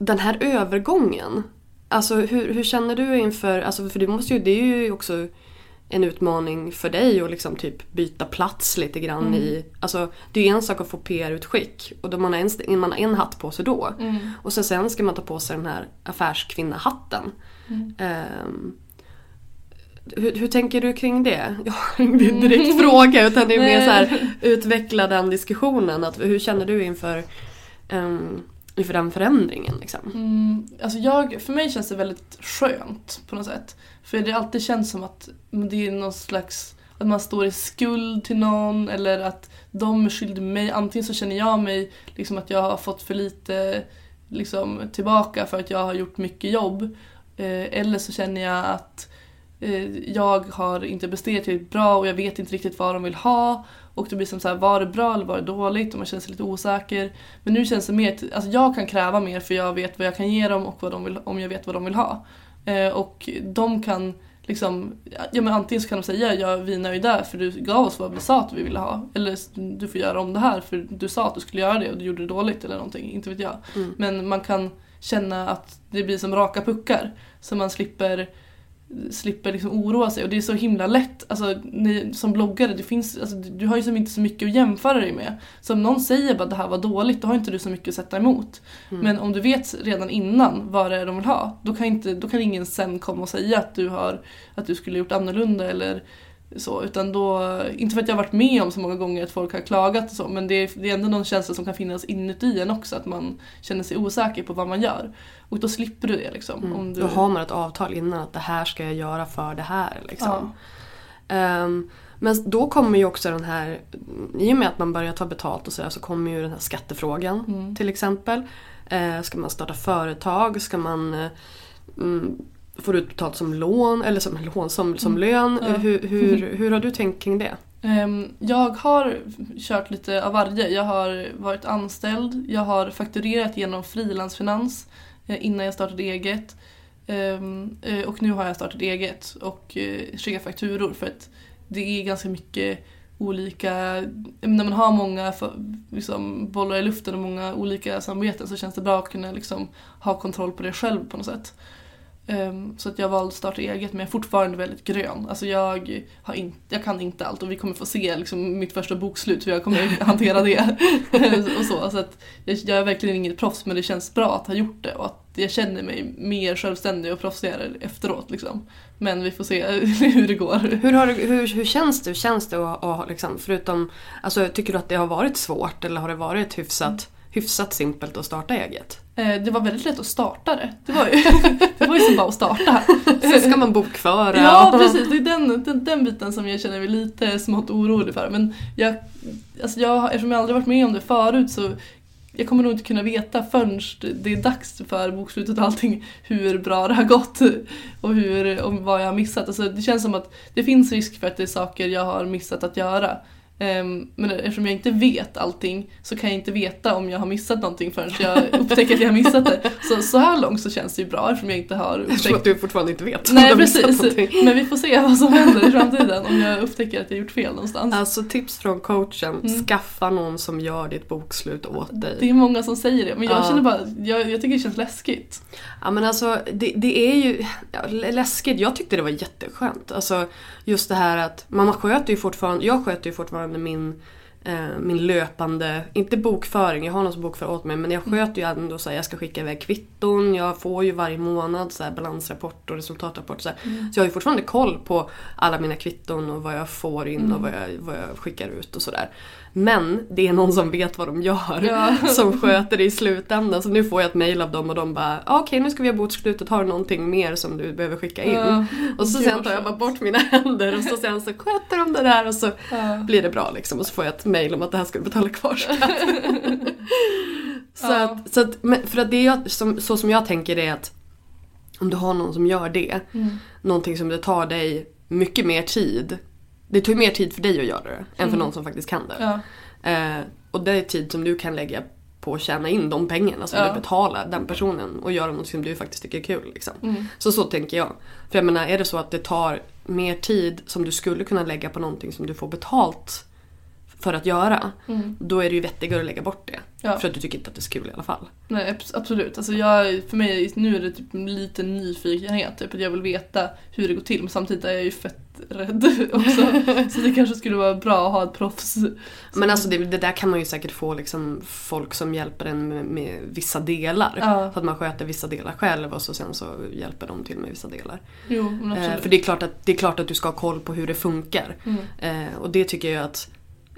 Den här övergången, alltså hur, hur känner du inför, alltså för det, måste ju, det är ju också en utmaning för dig att liksom typ byta plats lite grann i, alltså det är ju en sak att få PR-utskick och då man har en, man har en hatt på sig då. Och sen, sen ska man ta på sig den här affärskvinnahatten. Ehm, hur, hur tänker du kring det? Jag har ingen direkt fråga utan det är mer så här utveckla den diskussionen. Att, hur känner du inför, um, inför den förändringen? Liksom? Mm, alltså jag, för mig känns det väldigt skönt på något sätt. För det har alltid känts som att det är någon slags att man står i skuld till någon eller att de är skyldiga mig. Antingen så känner jag mig liksom att jag har fått för lite liksom, tillbaka för att jag har gjort mycket jobb. Eh, eller så känner jag att eh, jag har inte presterat tillräckligt bra och jag vet inte riktigt vad de vill ha. Och det blir som så här, var det bra eller var det dåligt? Och man känner sig lite osäker. Men nu känns det mer, alltså jag kan kräva mer för jag vet vad jag kan ge dem och vad de vill, om jag vet vad de vill ha. Eh, och de kan liksom, ja men antingen så kan de säga ja vi är nöjda för du gav oss vad vi sa att vi ville ha. Eller du får göra om det här för du sa att du skulle göra det och du gjorde det dåligt eller någonting, inte vet jag. Mm. Men man kan känna att det blir som raka puckar. Så man slipper slipper liksom oroa sig och det är så himla lätt. Alltså, ni, som bloggare, det finns, alltså, du har ju som inte så mycket att jämföra dig med. Så om någon säger att det här var dåligt, då har inte du så mycket att sätta emot. Mm. Men om du vet redan innan vad det är de vill ha, då kan, inte, då kan ingen sen komma och säga att du, har, att du skulle gjort annorlunda eller så. Utan då, inte för att jag har varit med om så många gånger att folk har klagat och så, men det är, det är ändå någon känsla som kan finnas inuti en också, att man känner sig osäker på vad man gör. Och då slipper du det liksom. Mm. Om du... Då har man ett avtal innan att det här ska jag göra för det här. Liksom. Ehm, men då kommer ju också den här, i och med att man börjar ta betalt och sådär så kommer ju den här skattefrågan Mm. till exempel. Eh, ska man starta företag? Ska man eh, mm, få det utbetalt som lån eller som, lån, som, som lön? Mm. Ja. Hur, hur, hur har du tänkt kring det? Ehm, Jag har kört lite av varje. Jag har varit anställd, jag har fakturerat genom frilansfinans eh, innan jag startade eget. Ehm, eh, Och nu har jag startat eget och eh, skickar fakturor för att det är ganska mycket olika, när man har många liksom, bollar i luften och många olika samarbeten så känns det bra att kunna liksom, ha kontroll på det själv på något sätt. Ehm, Så att jag valde att starta eget men jag är fortfarande väldigt grön. Alltså jag, har in, jag kan inte allt och vi kommer få se liksom mitt första bokslut hur jag kommer hantera det. och så, så att jag, jag är verkligen inget proffs men det känns bra att ha gjort det och att jag känner mig mer självständig och proffsigare efteråt. Liksom. Men vi får se hur det går. Hur, har du, hur, hur känns det? Hur känns det att, att liksom, förutom, alltså, tycker du att det har varit svårt eller har det varit hyfsat, hyfsat simpelt att starta eget? Eh, Det var väldigt lätt att starta det. Det var ju, det var ju som bara att starta. Sen ska man bokföra. Ja och- precis, det är den, den, den biten som jag känner mig lite smått orolig för. Men jag, alltså jag, eftersom jag aldrig varit med om det förut så jag kommer nog inte kunna veta förrän det är dags för bokslutet och allting hur bra det har gått och hur, om vad jag har missat. Alltså det känns som att det finns risk för att det är saker jag har missat att göra. Ehm, Men eftersom jag inte vet allting så kan jag inte veta om jag har missat någonting förrän jag upptäcker att jag har missat det. Så, så här långt så känns det ju bra eftersom jag inte har upptäckt att du fortfarande inte vet. Nej precis, men vi får se vad som händer i framtiden om jag upptäcker att jag gjort fel någonstans. Alltså tips från coachen, Mm. skaffa någon som gör ditt bokslut åt dig. Det är många som säger det men jag Ja. känner bara, jag, jag tycker det känns läskigt. Ja men alltså det, det är ju ja, läskigt. Jag tyckte det var jätteskönt. Alltså just det här att man sköter ju fortfarande, jag sköter ju fortfarande min eh, min löpande, inte bokföring, jag har någon som bokför åt mig men jag sköter ju ändå så här, jag ska skicka iväg kvitton, jag får ju varje månad så här, balansrapport och resultatrapport. Så, här. så jag har ju fortfarande koll på alla mina kvitton och vad jag får in och vad jag, vad jag skickar ut och sådär. Men det är någon som vet vad de gör Ja. som sköter det i slutändan. Så nu får jag ett mail av dem och de bara "Ah, okej nu ska vi ha bokslutet, har du någonting mer som du behöver skicka in? Ja. Och så sen tar jag bara bort mina händer och så sen så sköter de det där och så Ja. blir det bra liksom. Och så får jag ett mail om att det här ska du betala kvarskatt. så att, så att, för att det jag, som, så som jag tänker är att om du har någon som gör det, Mm. någonting som det tar dig mycket mer tid. Det tar ju mer tid för dig att göra det än för någon som faktiskt kan det. Ja. Eh, och det är tid som du kan lägga på att tjäna in de pengarna som Ja. du betalar den personen och göra något som du faktiskt tycker är kul. Liksom. Mm. Så så tänker jag. För jag menar, är det så att det tar mer tid som du skulle kunna lägga på någonting som du får betalt för att göra. Mm. Då är det ju vettigare att lägga bort det. Ja. För att du tycker inte att det är så kul i alla fall. Nej abs- absolut, alltså jag, för mig nu är det typ en liten nyfikenhet, typ att jag vill veta hur det går till men samtidigt är jag ju fett rädd också. Så det kanske skulle vara bra att ha ett proffs. Men alltså det, det där kan man ju säkert få liksom folk som hjälper en med, med vissa delar. Ja. Så att man sköter vissa delar själv och så sen så hjälper de till med vissa delar. Jo, Eh, för det är, klart att, det är klart att du ska ha koll på hur det funkar. Mm. Eh, och det tycker jag att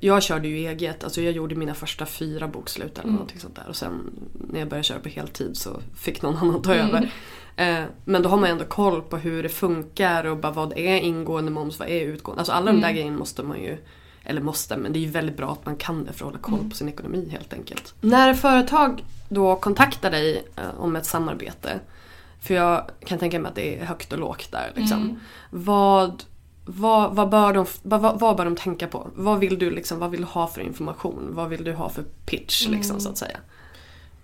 jag körde ju eget, alltså jag gjorde mina första fyra bokslut eller Mm. någonting sånt där. Och sen när jag började köra på heltid så fick någon annan ta Mm. över. Eh, men då har man ändå koll på hur det funkar och bara vad är ingående moms, vad är utgående. Alltså alla de där Mm. grejerna måste man ju eller måste, men det är ju väldigt bra att man kan det för att hålla koll Mm. på sin ekonomi helt enkelt. När företag då kontaktar dig eh, om ett samarbete, för jag kan tänka mig att det är högt och lågt där. Liksom. Mm. Vad, vad, vad, bör de, vad, vad, bör de tänka på? Vad vill du liksom, vad vill du ha för information? Vad vill du ha för pitch liksom, Mm. så att säga?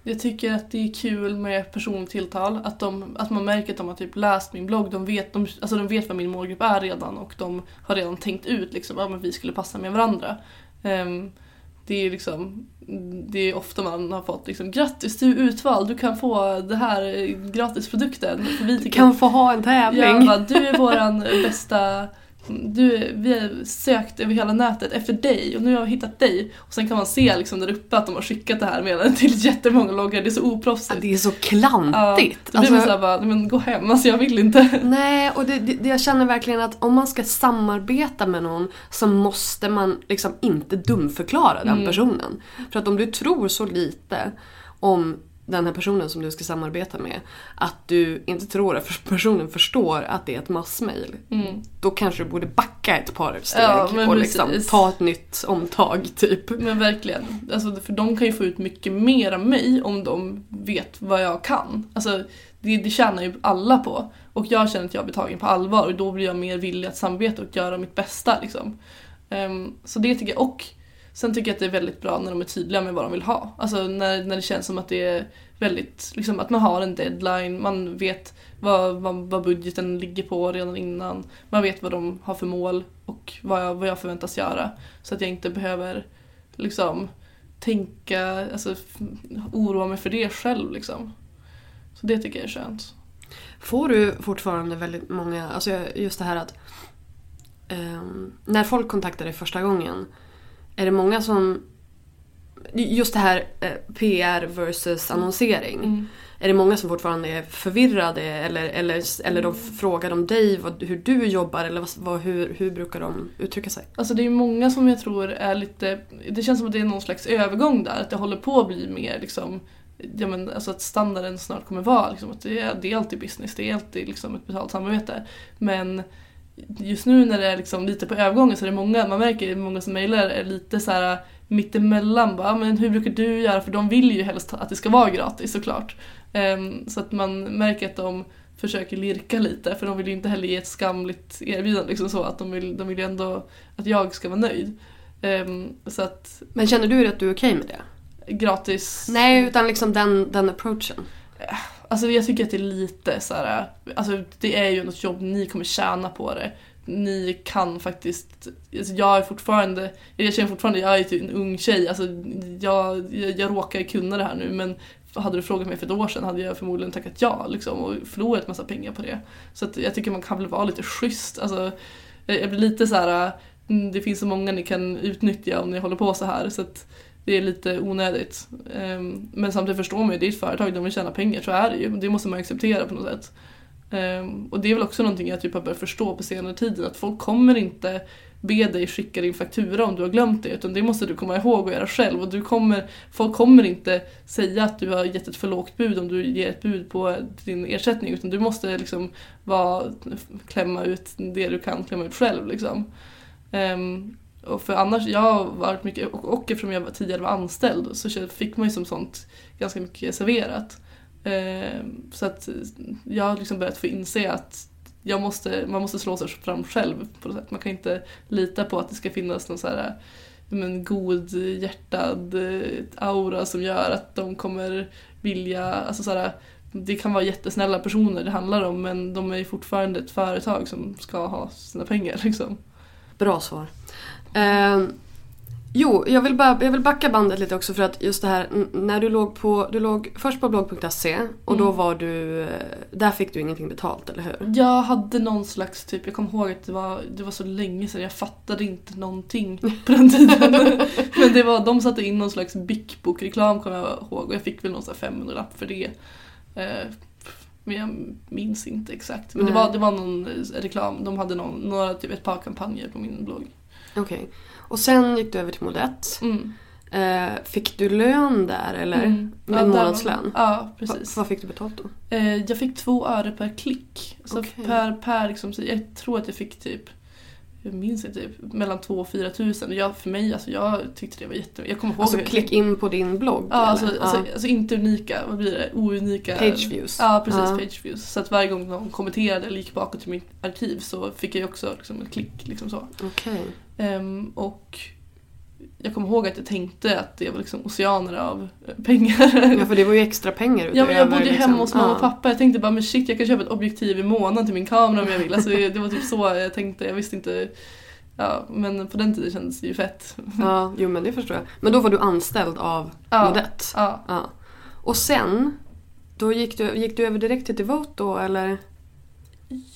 Jag tycker att det är kul med personligt tilltal. Att, de, att man märker att de har typ läst min blogg. De vet, de, alltså de vet vad min målgrupp är redan och de har redan tänkt ut liksom, att vi skulle passa med varandra. Ehm, det är liksom det är ofta man har fått liksom grattis du är utvald, du kan få det här eh, gratisprodukten. Vi Du tycker kan få ha en tävling. Ja, du är våran bästa du, vi har sökt över hela nätet efter dig och nu har vi hittat dig. Och sen kan man se liksom där uppe att de har skickat det här meddelandet till jättemånga loggar. Det är så Ja, oproffsigt. det är så klantigt. Då blir man såhär bara, "Nej, men gå hem, alltså jag vill inte. Nej, och det, det, det jag känner verkligen att om man ska samarbeta med någon så måste man liksom inte dumförklara den Mm. personen. För att om du tror så lite om den här personen som du ska samarbeta med att du inte tror att personen förstår att det är ett massmail. Mm. Då kanske du borde backa ett par steg Ja, och liksom ta ett nytt omtag typ. Men verkligen. Alltså, för de kan ju få ut mycket mer av mig om de vet vad jag kan. Alltså, det, det tjänar ju alla på. Och jag känner att jag blir tagen på allvar och då blir jag mer villig att samarbeta och göra mitt bästa. Liksom. Ehm, så det tycker jag. Och sen tycker jag att det är väldigt bra när de är tydliga med vad de vill ha. Alltså när, när det känns som att det är väldigt, liksom att man har en deadline, man vet vad, vad, vad budgeten ligger på redan innan. Man vet vad de har för mål och vad jag, vad jag förväntas göra. Så att jag inte behöver liksom tänka, alltså oroa mig för det själv liksom. Så det tycker jag är skönt. Får du fortfarande väldigt många, alltså just det här att ehm, när folk kontaktar dig första gången, är det många som Just det här eh, PR versus annonsering. Mm. Är det många som fortfarande är förvirrade eller, eller, eller de frågar om dig, vad, hur du jobbar eller vad, vad, hur, hur brukar de uttrycka sig? Alltså det är många som jag tror är lite, det känns som att det är någon slags övergång där, att det håller på att bli mer liksom Ja men alltså att standarden snart kommer vara liksom, att det är, det är alltid business, det är alltid liksom ett betalt samarbete. Men just nu när det är liksom lite på övergången så är det många, man märker att många som mejlar är lite så här mittemellan bara, "Ja, men hur brukar du göra? För de vill ju helst att det ska vara gratis såklart. Ehm, så att man märker att de försöker lirka lite för de vill ju inte heller ge ett skamligt erbjudande liksom så att de vill, de vill ju ändå att jag ska vara nöjd. Ehm, så att Men känner du att du är okej med det? gratis... Nej, utan liksom den, den approachen. Alltså jag tycker att det är lite så här, alltså det är ju något jobb, ni kommer tjäna på det. Ni kan faktiskt, alltså jag är fortfarande, jag känner fortfarande, jag är typ en ung tjej, alltså jag, jag, jag råkar kunna det här nu men hade du frågat mig för ett år sedan hade jag förmodligen tackat ja liksom, och förlorat massa pengar på det. Så att jag tycker man kan väl vara lite schysst. Alltså, jag blir lite så här, mm, det finns så många ni kan utnyttja om ni håller på så här. Så att det är lite onödigt. Ehm, men samtidigt förstår man ju, det är ett företag, de vill tjäna pengar, så är det ju. Det måste man acceptera på något sätt. Ehm, och det är väl också någonting jag typ har börjat förstå på senare tiden, att folk kommer inte be dig skicka din faktura om du har glömt det, utan det måste du komma ihåg och göra själv. Och du kommer, folk kommer inte säga att du har gett ett för lågt bud om du ger ett bud på din ersättning, utan du måste liksom vara, klämma ut det du kan klämma ut själv. Liksom. Ehm, och för annars, jag har varit mycket, och, och eftersom jag tidigare var anställd så fick man ju som sånt ganska mycket serverat. Eh, så att jag har liksom börjat få inse att jag måste, man måste slå sig fram själv på något sätt. Man kan inte lita på att det ska finnas någon så här men, god hjärtad eh, aura som gör att de kommer vilja, alltså så här, det kan vara jättesnälla personer det handlar om men de är ju fortfarande ett företag som ska ha sina pengar liksom. Bra svar. Ehm, jo, jag vill, bara, jag vill backa bandet lite också för att just det här när du låg på, du låg först på blogg.se och då Mm. var du, eh, där fick du ingenting betalt, eller hur? Jag hade någon slags typ, jag kommer ihåg att det var, det var så länge sedan, jag fattade inte någonting på den tiden. Men det var, de satte in någon slags Bic-bok-reklam kommer jag ihåg och jag fick väl någon sån här 500 lapp för det. Eh, Men jag minns inte exakt. Men det Nej. var, det var någon eh, reklam, de hade någon, några, typ ett par kampanjer på min blogg. Okej. Och sen gick du över till Modett. Mm. Eh, fick du lön där eller? Mm. Med Ja, där- månadslön? Ja, Va, precis. vad fick du betalt då? Eh, jag fick två öre per klick. Så Okej. per, per liksom, så jag tror att jag fick typ jag minns inte, typ mellan 2 och 4 tusen. Jag, för mig, alltså, jag tyckte det var jätte... Jag kommer ihåg Alltså hur- klick in på din blogg? Ja, alltså, eller? alltså, alltså inte unika, vad blir det? Ounika. Page views. Ja, precis. Ja. Page views. Så att varje gång någon kommenterade eller gick bakåt till mitt arkiv så fick jag också liksom, ett klick. Liksom så. Okej. Ehm, och jag kommer ihåg att jag tänkte att det var liksom oceaner av eh, pengar. Ja för det var ju extra pengar Ja, men jag utöver, bodde ju liksom. hemma hos mamma och pappa. Jag tänkte bara men shit jag kan köpa ett objektiv i månaden till min kamera om jag vill. Alltså, det, det var typ så jag tänkte. Jag visste inte. Ja, men på den tiden kändes det ju fett. Ja, jo men det förstår jag. Men då var du anställd av Ja. Modett? Ja. Ja. Och sen, då gick du, gick du över direkt till Devote då eller?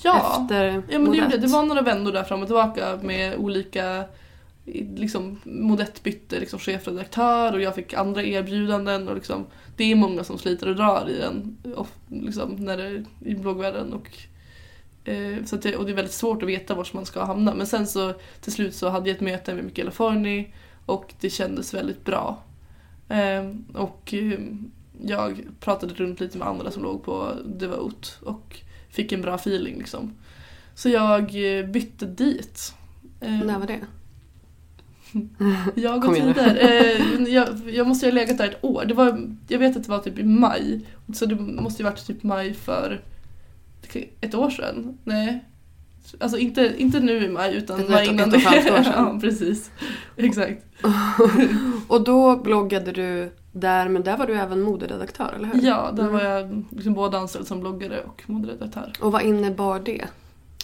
Ja, Efter ja men det, gjorde, det var några vändor där fram och tillbaka med olika liksom, Modett bytte liksom, chefredaktör och jag fick andra erbjudanden och liksom, det är många som sliter och drar i den och, liksom, när det, i bloggvärlden och eh, så att det, och det är väldigt svårt att veta var man ska hamna men sen så till slut så hade jag ett möte med Michaela Forni och det kändes väldigt bra. Eh, och eh, jag pratade runt lite med andra som låg på Devote och fick en bra feeling liksom. Så jag eh, bytte dit. Ehm, när var det? jag och tider. Eh, jag, jag måste ju ha legat där ett år. Det var, jag vet att det var typ i maj. Så det måste ju varit typ maj för ett år sedan. Nej. Alltså inte, inte nu i maj utan Ett- maj ett- innan ett och ett halvt år sedan. ja, precis. Exakt. Och då bloggade du där, men där var du även moderedaktör, eller hur? Ja, där Mm. var jag liksom både anställd som bloggare och moderedaktör. Och vad innebar det?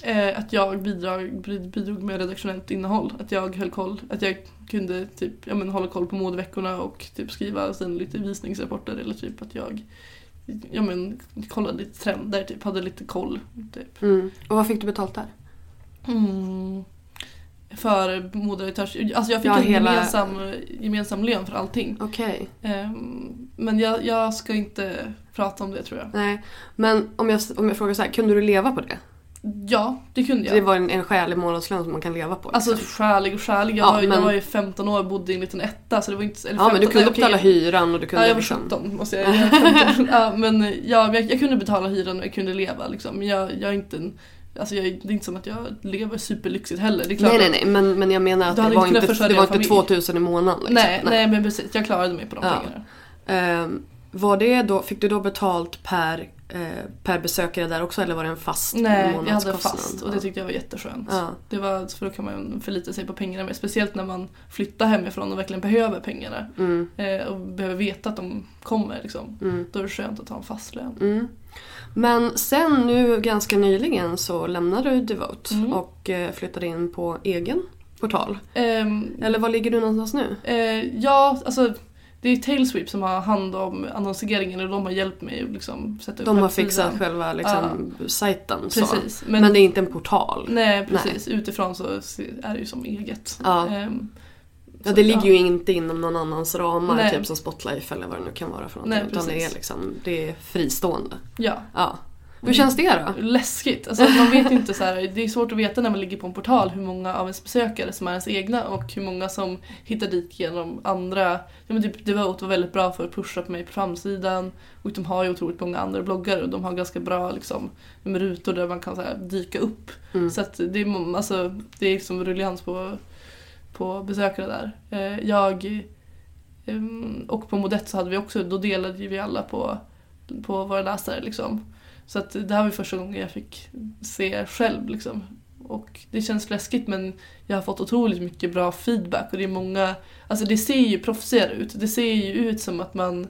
Eh, att jag bidrog, bidrog med redaktionellt innehåll. Att jag höll koll. Att jag kunde typ, ja, men, hålla koll på modeveckorna och typ skriva sen lite visningsrapporter eller typ att jag ja, men, kollade lite trender, typ, hade lite koll. Typ. Mm. Och vad fick du betalt där? Mm. För moderedaktörs... Alltså jag fick Ja, en hela- gemensam, gemensam lön för allting. Okej. Ehm, men jag, jag ska inte prata om det tror jag. Nej. Men om jag, om jag frågar så här, kunde du leva på det? Ja, det kunde jag. Det var en, en skälig månadslön som man kan leva på? Alltså liksom. skälig och skälig. Jag, Ja, var, jag men- var ju 15 år och bodde i en liten etta så det var inte... Eller ja men du 15, kunde nej, okej, betala hyran och du kunde Ja, jag var liksom... 17 måste jag jag 15. ja, men ja, jag, jag kunde betala hyran och jag kunde leva liksom. Men jag, jag är inte en, Alltså jag, det är inte som att jag lever superlyxigt heller. Det är klart Nej nej nej men, men jag menar att det var inte det var inte familj. 2000 i månaden liksom. nej, nej men precis, jag klarade mig på de Ja. pengarna. Ehm, var det då, fick du då betalt per, per besökare där också eller var det en fast Nej, jag hade fast och det tyckte jag var jätteskönt. Ja. Det var, för då kan man förlita sig på pengarna mer. Speciellt när man flyttar hemifrån och verkligen behöver pengarna. Mm, Eh, och behöver veta att de kommer. Liksom. mm, Då är det skönt att ha en fast lön. mm. Men sen nu ganska nyligen så lämnade du Devote Mm. och eh, flyttade in på egen portal. Ehm, Eller var ligger du någonstans nu? Eh, ja, alltså det är Tailsweep som har hand om annonseringen och de har hjälpt mig att liksom sätta upp De har fixat själva liksom, sajten. Så. Precis. Men, Men, det är inte en portal. nej, precis. Utifrån så är det ju som eget. Ja. Ehm, Ja, det ligger ju inte inom någon annans ramar, Nej. typ som Spotlife eller vad det nu kan vara för någonting. Nej, utan det är, liksom, det är fristående. Ja. Ja. Hur känns det då? Läskigt. Alltså, man vet inte så här, det är svårt att veta när man ligger på en portal hur många av ens besökare som är ens egna och hur många som hittar dit genom andra. Ja, men typ Devote var väldigt bra för att pusha på mig på framsidan och de har ju otroligt många andra bloggare och de har ganska bra liksom, rutor där man kan så här, dyka upp. Mm. Så det, är, alltså, det är liksom ruljans på, på besökare där. Eh, jag ehm, och på Modett så hade vi också, då delade vi alla på, på våra läsare liksom. Så att det här var ju första gången jag fick se själv liksom. Och det känns läskigt men jag har fått otroligt mycket bra feedback och det är många, alltså det ser ju proffsigare ut. Det ser ju ut som att man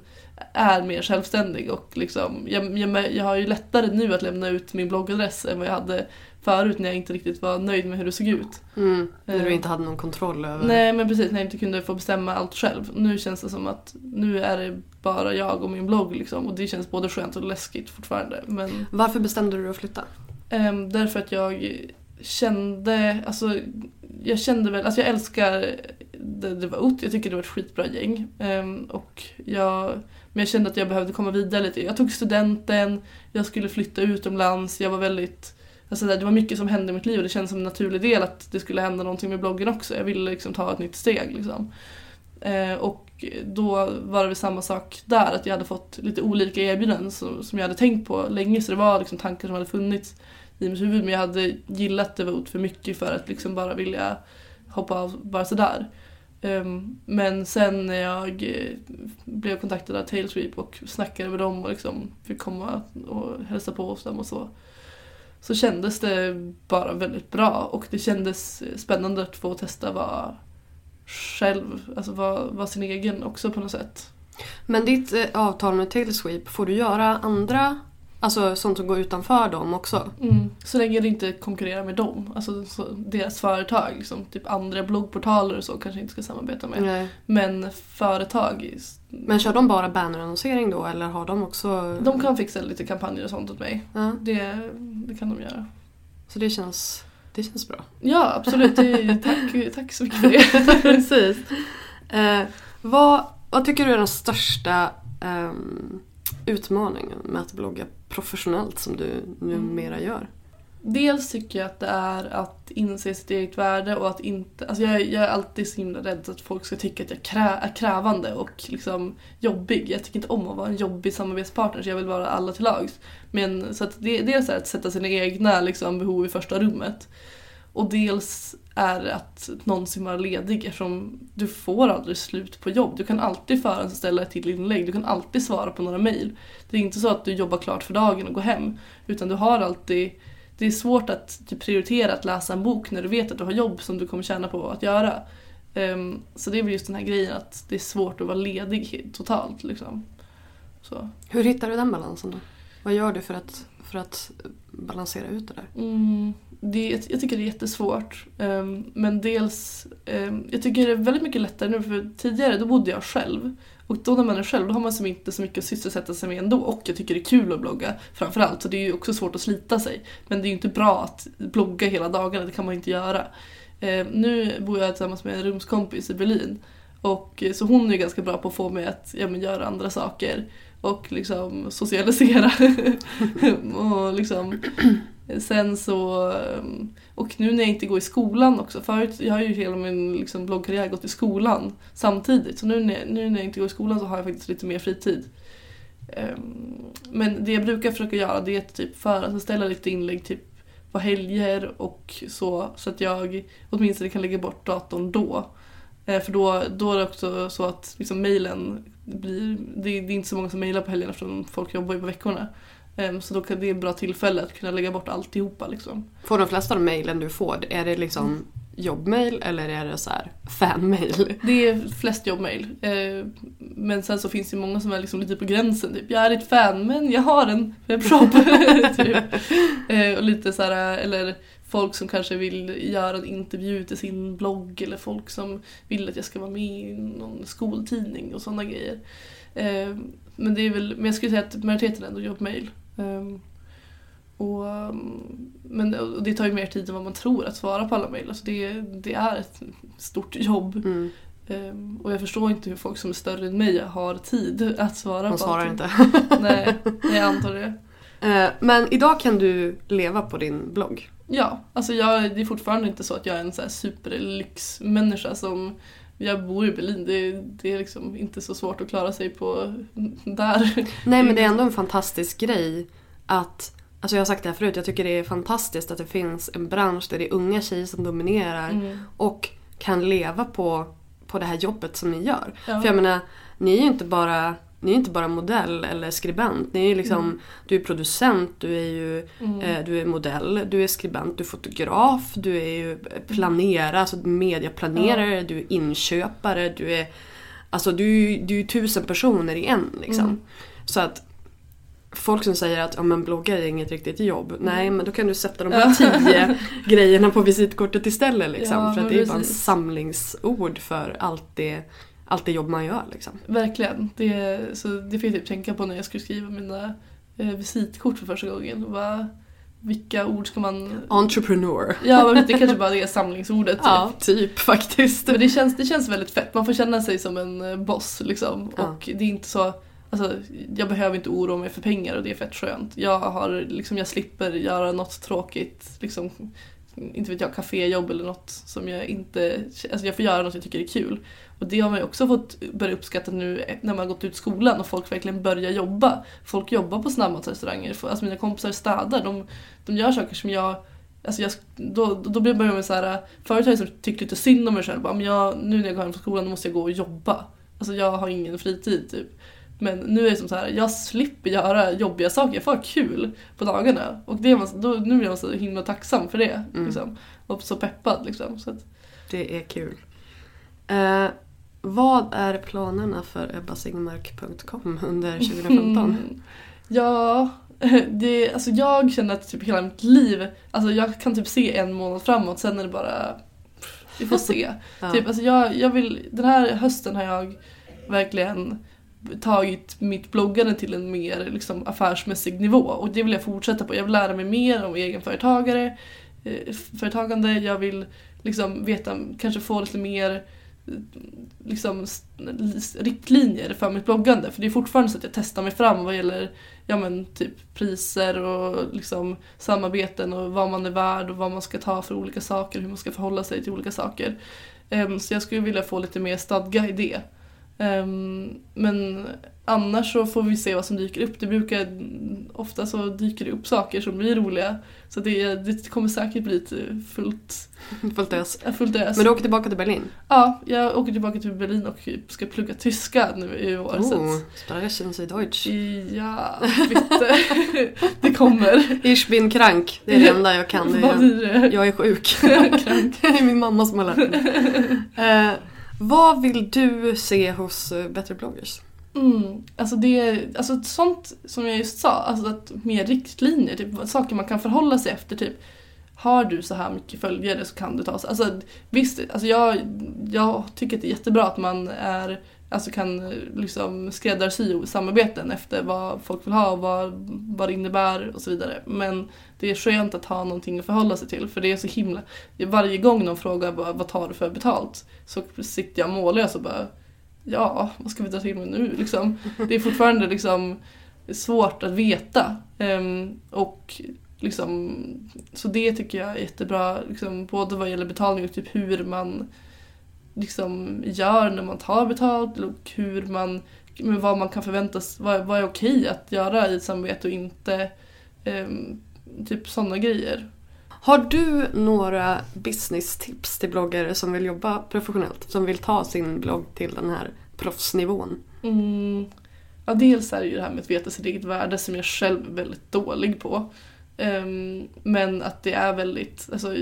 är mer självständig och liksom, jag, jag, jag har ju lättare nu att lämna ut min bloggadress än vad jag hade förut när jag inte riktigt var nöjd med hur det såg ut. Mm. När du Eh. inte hade någon kontroll över... Nej men precis, när jag inte kunde få bestämma allt själv. Nu känns det som att nu är det bara jag och min blogg liksom och det känns både skönt och läskigt fortfarande. Men Varför bestämde du dig att flytta? Ehm, därför att jag kände, alltså jag kände väl, alltså jag älskar The Devote, jag tycker det var ett skitbra gäng. Ehm, och jag, men jag kände att jag behövde komma vidare lite. Jag tog studenten, jag skulle flytta utomlands, jag var väldigt Alltså det var mycket som hände i mitt liv och det kändes som en naturlig del att det skulle hända någonting med bloggen också. Jag ville liksom ta ett nytt steg liksom. Eh, och då var det väl samma sak där, att jag hade fått lite olika erbjudanden som, som jag hade tänkt på länge. Så det var liksom tankar som hade funnits i mitt huvud men jag hade gillat Devote för mycket för att liksom bara vilja hoppa av bara sådär. Um, ehm, men sen när jag eh, blev kontaktad av Tailsweep och snackade med dem och liksom fick komma och hälsa på hos dem och så så kändes det bara väldigt bra och det kändes spännande att få testa vara själv, alltså vara, vara sin egen också på något sätt. Men ditt eh, avtal med Tailsweep, får du göra andra Alltså sånt som går utanför dem också? Mm. Så länge det inte konkurrerar med dem, alltså så, deras företag. Liksom, typ andra bloggportaler och så kanske inte ska samarbeta med. Nej. Men företag. Men kör de bara bannerannonsering då eller har de också? De kan fixa lite kampanjer och sånt åt mig. Ja. Det, det kan de göra. Så det känns, det känns bra? Ja absolut, det, tack, tack så mycket för det. Precis. Eh, vad, vad tycker du är den största um, utmaningen med att blogga professionellt som du numera gör? Dels tycker jag att det är att inse sitt eget värde och att inte... Alltså jag, jag är alltid så himla rädd att folk ska tycka att jag krä, är krävande och liksom jobbig. Jag tycker inte om att vara en jobbig samarbetspartner så jag vill vara alla till lags. Men så att det, dels är att sätta sina egna liksom, behov i första rummet. Och dels är att någonsin vara ledig eftersom du får aldrig slut på jobb. Du kan alltid förhandsställa ett till inlägg, du kan alltid svara på några mejl. Det är inte så att du jobbar klart för dagen och går hem. Utan du har alltid det är svårt att prioritera att läsa en bok när du vet att du har jobb som du kommer tjäna på att göra. Um, så det är väl just den här grejen att det är svårt att vara ledig totalt. Liksom. Så. Hur hittar du den balansen då? Vad gör du för att, för att balansera ut det där? Mm, det, jag tycker det är jättesvårt. Ehm, men dels, ehm, jag tycker det är väldigt mycket lättare nu för tidigare då bodde jag själv. Och då när man är själv då har man som inte så mycket att sysselsätta sig med ändå och jag tycker det är kul att blogga framförallt så det är ju också svårt att slita sig. Men det är ju inte bra att blogga hela dagarna, det kan man inte göra. Ehm, nu bor jag tillsammans med en rumskompis i Berlin och eh, så hon är ganska bra på att få mig att ja, men, göra andra saker och liksom socialisera. och liksom Sen så, ehm, och nu när jag inte går i skolan också, förut, jag har ju hela min liksom, bloggkarriär gått i skolan samtidigt. Så nu när, nu när jag inte går i skolan så har jag faktiskt lite mer fritid. Ehm, men det jag brukar försöka göra det är att typ lite inlägg typ på helger och så, så att jag åtminstone kan lägga bort datorn då. Eh, för då, då är det också så att liksom mejlen blir, det, det är inte så många som mejlar på helgerna eftersom folk jobbar ju på veckorna. Ehm, så då kan det är ett bra tillfälle att kunna lägga bort alltihopa. Liksom. Får de flesta av mejlen du får, är det liksom jobbmail eller är det så här fanmail? Det är flest jobbmail. Ehm, men sen så finns det många som är liksom lite på gränsen. Typ, jag är ett fan men jag har en webbshop. typ. Ehm, och lite så här, eller folk som kanske vill göra en intervju till sin blogg eller folk som vill att jag ska vara med i någon skoltidning och sådana grejer. Men det är väl, men jag skulle säga att majoriteten ändå jobbmail. Um, och, men och det tar ju mer tid än vad man tror att svara på alla mejl. Alltså det, det är ett stort jobb. Mm. Um, och jag förstår inte hur folk som är större än mig har tid att svara Man på svarar allting. inte. Nej, jag antar det. Eh, Men idag kan du leva på din blogg. Ja, alltså jag, det är fortfarande inte så att jag är en så här superlyxmänniska som jag bor i Berlin, det, det är liksom inte så svårt att klara sig på där. Nej men det är ändå en fantastisk grej att Alltså jag har sagt det här förut, jag tycker det är fantastiskt att det finns en bransch där det är unga tjejer som dominerar Mm. och kan leva på, på det här jobbet som ni gör. Ja. För jag menar, ni är ju inte bara ni är inte bara modell eller skribent. Ni är liksom, Du är producent, du är ju eh, du är modell, du är skribent, du är fotograf, du är ju planerare, alltså mediaplanerare, du är inköpare, du är Alltså du, du är tusen personer i en liksom. Mm. Så att Folk som säger att ja, men bloggare är inget riktigt jobb. Mm. Nej men då kan du sätta de här tio grejerna på visitkortet istället. Liksom. Ja, för att det är bara en precis. samlingsord för allt det, allt det jobb man gör. Liksom. Verkligen. Det, så det fick jag typ tänka på när jag skulle skriva mina eh, visitkort för första gången. Och bara, vilka ord ska man... Entrepreneur. Ja, det kanske bara är samlingsordet. Typ. Ja, typ faktiskt. Men det känns, det känns väldigt fett. Man får känna sig som en eh, boss liksom. Ja. Och det är inte så... Alltså, jag behöver inte oroa mig för pengar och det är fett skönt. Jag, har, liksom, jag slipper göra något tråkigt, liksom, inte vet jag, kaféjobb eller något som jag inte... Alltså jag får göra något jag tycker är kul. Och det har man ju också fått börja uppskatta nu när man har gått ut skolan och folk verkligen börjar jobba. Folk jobbar på snabbmatsrestauranger, alltså mina kompisar städar, de, de gör saker som jag Alltså jag, då, då börjar jag med så här, förut har jag liksom tyckt lite synd om mig själv. men jag, nu när jag går hem från skolan måste jag gå och jobba. Alltså jag har ingen fritid typ. Men nu är det som så här, jag slipper göra jobbiga saker, jag får ha kul på dagarna. Och det är då, nu blir jag så himla tacksam för det. Mm. Liksom. Och så peppad liksom. Så att, Det är kul. Eh, vad är planerna för ebbasingmark.com under 2015? Mm. Ja, det, alltså jag känner att typ hela mitt liv, alltså jag kan typ se en månad framåt, sen är det bara, vi får se. Ja. typ, alltså jag, jag vill, den här hösten har jag verkligen tagit mitt bloggande till en mer liksom, affärsmässig nivå och det vill jag fortsätta på. Jag vill lära mig mer om egenföretagare, eh, företagande, jag vill liksom veta, kanske få lite mer liksom, riktlinjer för mitt bloggande. För det är fortfarande så att jag testar mig fram vad gäller ja, men, typ priser och liksom, samarbeten och vad man är värd och vad man ska ta för olika saker, hur man ska förhålla sig till olika saker. Um, så jag skulle vilja få lite mer stadga i det. Em, men annars så får vi se vad som dyker upp. Det brukar, ofta så dyker det upp saker som blir roliga. Så det, det kommer säkert bli fullt, Fullt ös. fullt ös. Men du åker tillbaka till Berlin? Ja, jag åker tillbaka till Berlin och ska plugga tyska nu i år. Oh, sprechen Sie Deutsch. ja, bitte. det kommer. Ich bin krank. Det är det enda jag kan. Vad är, blir det? jag är sjuk. Krank. det är min mamma som har lärt mig. Vad vill du se hos eh, bättre bloggers? Mm, alltså det, alltså sånt som jag just sa, alltså att mer riktlinjer, typ saker man kan förhålla sig efter. Typ, har du så här mycket följare så kan du ta alltså Visst, alltså jag, jag tycker att det är jättebra att man är, alltså kan eh, liksom skräddarsy samarbeten efter vad folk vill ha och vad, vad det innebär och så vidare. Men det är skönt att ha någonting att förhålla sig till för det är så himla... Varje gång någon frågar vad tar du för betalt så sitter jag mållös och bara ja, vad ska vi dra till med nu liksom? Det är fortfarande liksom svårt att veta. Um, och liksom, så det tycker jag är jättebra, liksom, både vad gäller betalning och typ hur man liksom gör när man tar betalt och hur man, men vad man kan förväntas, vad, vad är okej att göra i ett samarbete och inte. Ehm, typ sådana grejer. Har du några business-tips till bloggare som vill jobba professionellt? Som vill ta sin blogg till den här proffsnivån? Mm. Ja, dels är det ju det här med att veta sitt eget värde som jag själv är väldigt dålig på. Ehm, men att det är väldigt, alltså,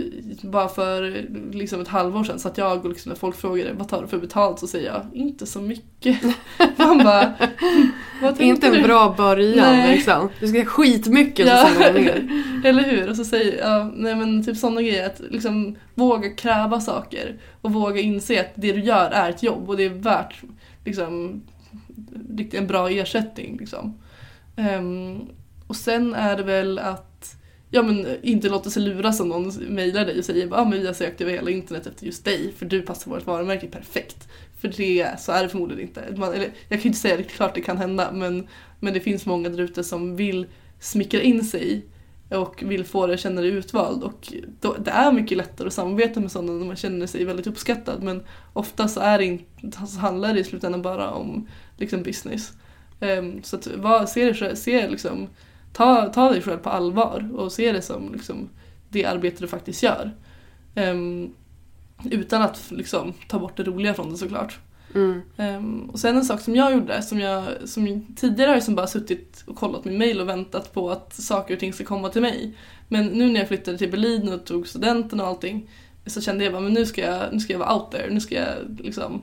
bara för liksom ett halvår sedan så att jag och liksom, när folk frågade vad tar du för betalt så säger jag inte så mycket. Man bara, vad inte en du? bra början Nej. liksom. Du ska skitmycket Ja. så ner. Eller hur? Och så säger jag, nej men typ sådana grejer att liksom våga kräva saker och våga inse att det du gör är ett jobb och det är värt liksom en bra ersättning liksom. Ehm, och sen är det väl att ja men inte låter sig luras om någon mejlar dig och säger att ah, men vi har sökt över hela internet efter just dig för du passar vårt varumärke perfekt. För det, så är det förmodligen inte. Man, eller, jag kan ju inte säga det, klart det kan hända men, men det finns många där ute som vill smickra in sig och vill få dig att känna dig utvald. Och då, det är mycket lättare att samarbeta med sådana när man känner sig väldigt uppskattad men ofta så, är det inte, så handlar det i slutändan bara om liksom, business. Um, så att, vad, se, se liksom, ta, ta dig själv på allvar och se det som liksom, det arbete du faktiskt gör. Ehm, utan att liksom, ta bort det roliga från det såklart. Mm. Ehm, och sen en sak som jag gjorde, som jag, som tidigare har jag som bara suttit och kollat min mail och väntat på att saker och ting ska komma till mig. Men nu när jag flyttade till Berlin och tog studenten och allting så kände jag bara, men nu ska jag, nu ska jag vara out there, nu ska jag liksom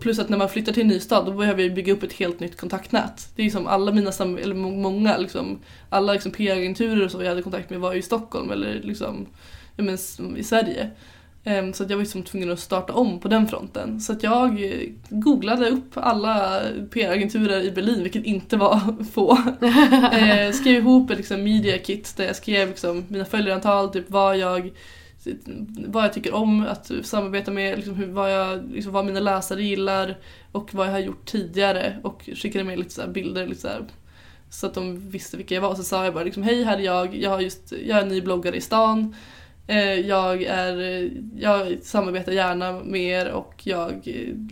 Plus att när man flyttar till en ny stad då behöver jag bygga upp ett helt nytt kontaktnät. Det är ju som alla mina, eller må- många liksom, alla liksom PR-agenturer så jag hade kontakt med var i Stockholm eller liksom, ja, men, s- i Sverige. Ehm, Så att jag var liksom tvungen att starta om på den fronten. Så att jag eh, googlade upp alla PR-agenturer i Berlin, vilket inte var få. Eh, skrev ihop ett liksom, media kit där jag skrev liksom, mina följarantal, typ vad jag vad jag tycker om att samarbeta med, liksom hur, vad, jag, liksom vad mina läsare gillar och vad jag har gjort tidigare och skickade med lite så bilder lite så, här, så att de visste vilka jag var. Så sa jag bara liksom, hej här är jag, jag, har just, jag är ny bloggare i stan. Eh, jag, är, jag samarbetar gärna med er och jag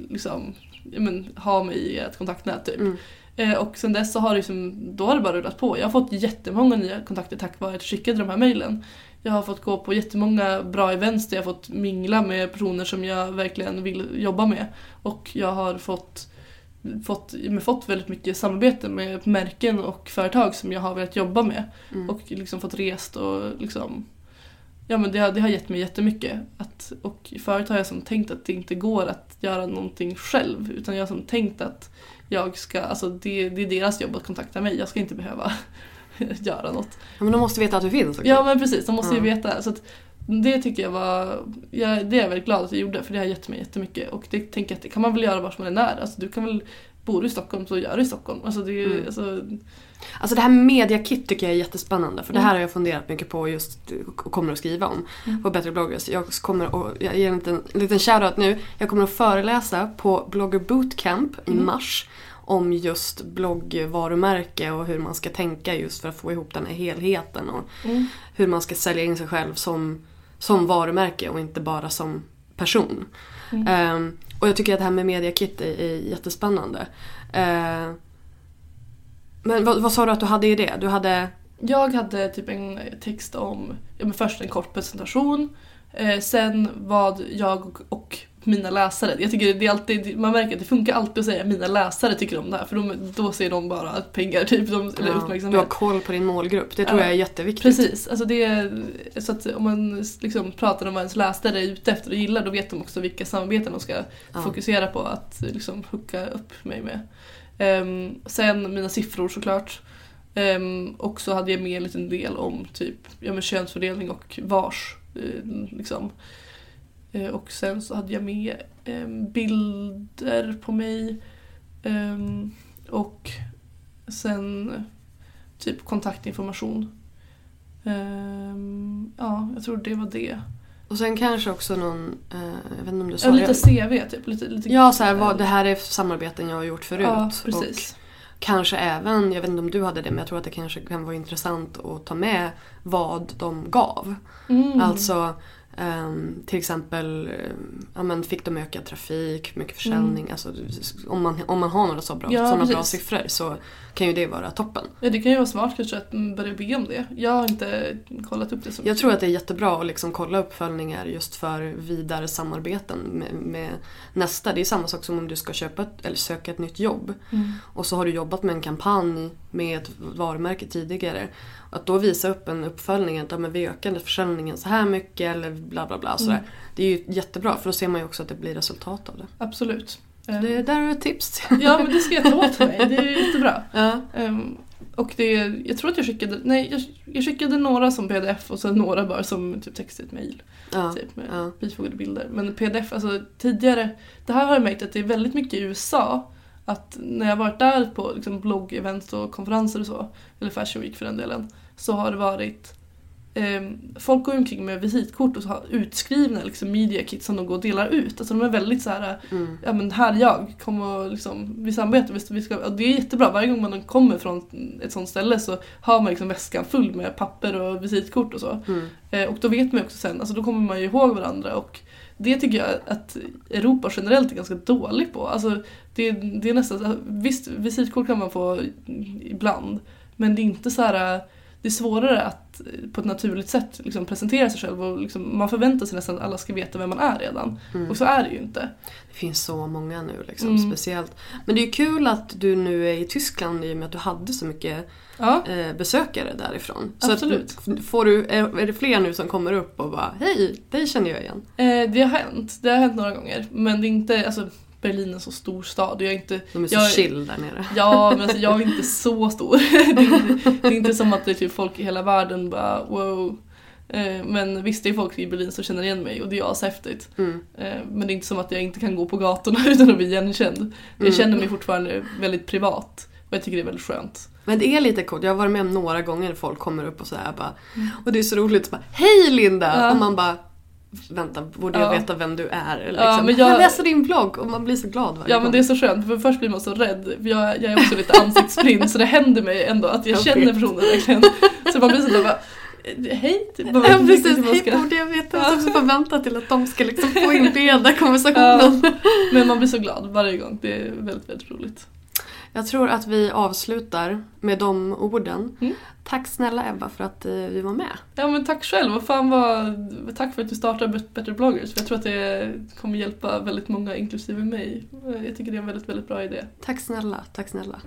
liksom, men, har mig i ett kontaktnät typ. Mm. Eh, och sen dess så har det, liksom, då har det bara rullat på. Jag har fått jättemånga nya kontakter tack vare att jag skickade de här mejlen. Jag har fått gå på jättemånga bra events där jag har fått mingla med personer som jag verkligen vill jobba med. Och jag har fått, fått, fått väldigt mycket samarbete med märken och företag som jag har velat jobba med. Mm. Och liksom fått rest och liksom Ja men det har, det har gett mig jättemycket. Att, och förut har jag som tänkt att det inte går att göra någonting själv. Utan jag har som tänkt att jag ska, alltså det, det är deras jobb att kontakta mig. Jag ska inte behöva göra något. Ja, men de måste veta att du finns också. Ja men precis, de måste ju veta. Så att det tycker jag var, jag, det är jag väldigt glad att jag gjorde för det har gett mig jättemycket. Och det tänker jag att det kan man väl göra var som man är när. Alltså du kan väl, bor du i Stockholm så gör du i Stockholm. Alltså det är Mm. alltså, Alltså det här med mediakit tycker jag är jättespännande för det Mm. här har jag funderat mycket på just och kommer att skriva om Mm. på Bättre bloggers. Jag kommer att, jag ger en liten, en liten shoutout nu. Jag kommer att föreläsa på Blogger Bootcamp i Mm. mars om just bloggvarumärke och hur man ska tänka just för att få ihop den här helheten och mm. hur man ska sälja in sig själv som, som varumärke och inte bara som person. Mm. Ehm, och jag tycker att det här med mediakit är, är jättespännande. Ehm, men vad, vad sa du att du hade i det? Du hade... Jag hade typ en text om, ja, men först en kort presentation, eh, sen vad jag och mina läsare, jag tycker det är alltid, man märker att det funkar alltid att säga mina läsare tycker om det här för de, då ser de bara pengar typ, de, eller Ja, du har uppmärksamhet. koll på din målgrupp. Det tror Ja, jag är jätteviktigt. Precis, alltså det är, så att om man liksom pratar om vad ens läsare är ute efter och gillar då vet de också vilka samarbeten de ska Ja. fokusera på att liksom hooka upp mig med. Ehm, sen mina siffror såklart. Um, och så hade jag med en liten del om typ ja, men könsfördelning och vars. eh, liksom. Eh, och sen så hade jag med em, bilder på mig. Em, och sen typ kontaktinformation. Ehm, ja, jag tror det var det. Och sen kanske också någon, eh, jag vet inte om du sa Ja, lite CV typ. Lite, lite, Ja, så här, vad, det här är samarbeten jag har gjort förut. Ja, precis. Och kanske även, jag vet inte om du hade det, men jag tror att det kanske kan vara intressant att ta med vad de gav. Mm. Alltså ehm, till exempel, ehm, ja, men fick de ökad trafik, mycket försäljning. Alltså, om, man, om man har några så bra, Mm. Ja, sådana bra siffror så kan ju det vara toppen. Ja, det kan ju vara smart kanske att börja be om det. Jag har inte kollat upp det så Jag tror att det är jättebra att liksom kolla uppföljningar just för vidare samarbeten med, med nästa. Det är samma sak som om du ska köpa ett, eller söka ett nytt jobb. Mm. Och så har du jobbat med en kampanj med ett varumärke tidigare. Att då visa upp en uppföljning att ja, men vi ökade försäljningen så här mycket eller bla bla bla. Sådär. Mm. Det är ju jättebra för då ser man ju också att det blir resultat av det. Absolut. Det Ehm, där är ett tips. Ja men det ska jag ta åt mig, det är jättebra. ja. Ehm, och det, jag tror att jag skickade, nej jag, jag skickade några som pdf och sen några bara som typ text i ett mail. Ja. Typ med Ja. bifogade bilder. Men pdf, alltså tidigare, det här har jag märkt att det är väldigt mycket i USA. Att när jag varit där på liksom, bloggevents och konferenser och så, eller Fashion Week för den delen, så har det varit ehm, Folk går omkring med visitkort och så har utskrivna liksom, media kit som de går och delar ut. Alltså de är väldigt så här, Mm. ja men här är jag, kom och liksom, vi samarbetar, vi, vi ska, och det är jättebra, varje gång man kommer från ett sånt ställe så har man liksom väskan full med papper och visitkort och så. Mm. Eh, och då vet man också sen, alltså då kommer man ju ihåg varandra och det tycker jag att Europa generellt är ganska dålig på. Alltså det, det är nästan, visst visitkort kan man få ibland men det är inte så här det är svårare att på ett naturligt sätt liksom presentera sig själv och liksom, man förväntar sig nästan att alla ska veta vem man är redan. Mm. Och så är det ju inte. Det finns så många nu liksom, Mm. speciellt. Men det är ju kul att du nu är i Tyskland i och med att du hade så mycket Ja, eh, besökare därifrån. Så Absolut. Att, får du, är, är det fler nu som kommer upp och bara Hej, dig känner jag igen. eh, det har hänt. Det har hänt några gånger. Men det är inte, alltså Berlin är en så stor stad och jag är inte De är så jag, chill där nere. Ja, men alltså jag är inte så stor. det, är inte, det är inte som att det är typ folk i hela världen bara wow. Eh, Men visst, det är folk i Berlin som känner igen mig och det är ashäftigt. Mm. Eh, Men det är inte som att jag inte kan gå på gatorna utan att bli igenkänd. Jag Mm. känner mig fortfarande väldigt privat och jag tycker det är väldigt skönt. Men det är lite coolt, jag har varit med om några gånger folk kommer upp och sådär bara Mm. Och det är så roligt, så bara, Hej Linda! Ja. Och man bara vänta, borde Ja. jag veta vem du är? Eller Ja, liksom, men jag... jag- läser din blogg och man blir så glad varje Ja gång. men det är så skönt för först blir man så rädd. För jag, jag är också lite ansiktsblind så det händer mig ändå att jag Jag känner personen verkligen. Så man blir så bara, hej. Typ, Ja precis, hej ska- borde jag veta. Jag måste få vänta till att de ska liksom få inleda konversationen. Ja, men man blir så glad varje gång. Det är väldigt, väldigt roligt. Jag tror att vi avslutar med de orden. Mm. Tack snälla Ebba för att eh, vi var med. Ja men tack själv och fan vad, tack för att du startade Bet- Better bloggers. För jag tror att det kommer hjälpa väldigt många inklusive mig. Jag tycker det är en väldigt, väldigt bra idé. Tack snälla, tack snälla.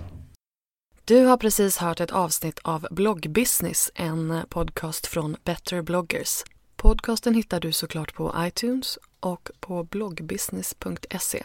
Du har precis hört ett avsnitt av Bloggbusiness, en podcast från Better bloggers. Podcasten hittar du såklart på iTunes och på bloggbusiness.se.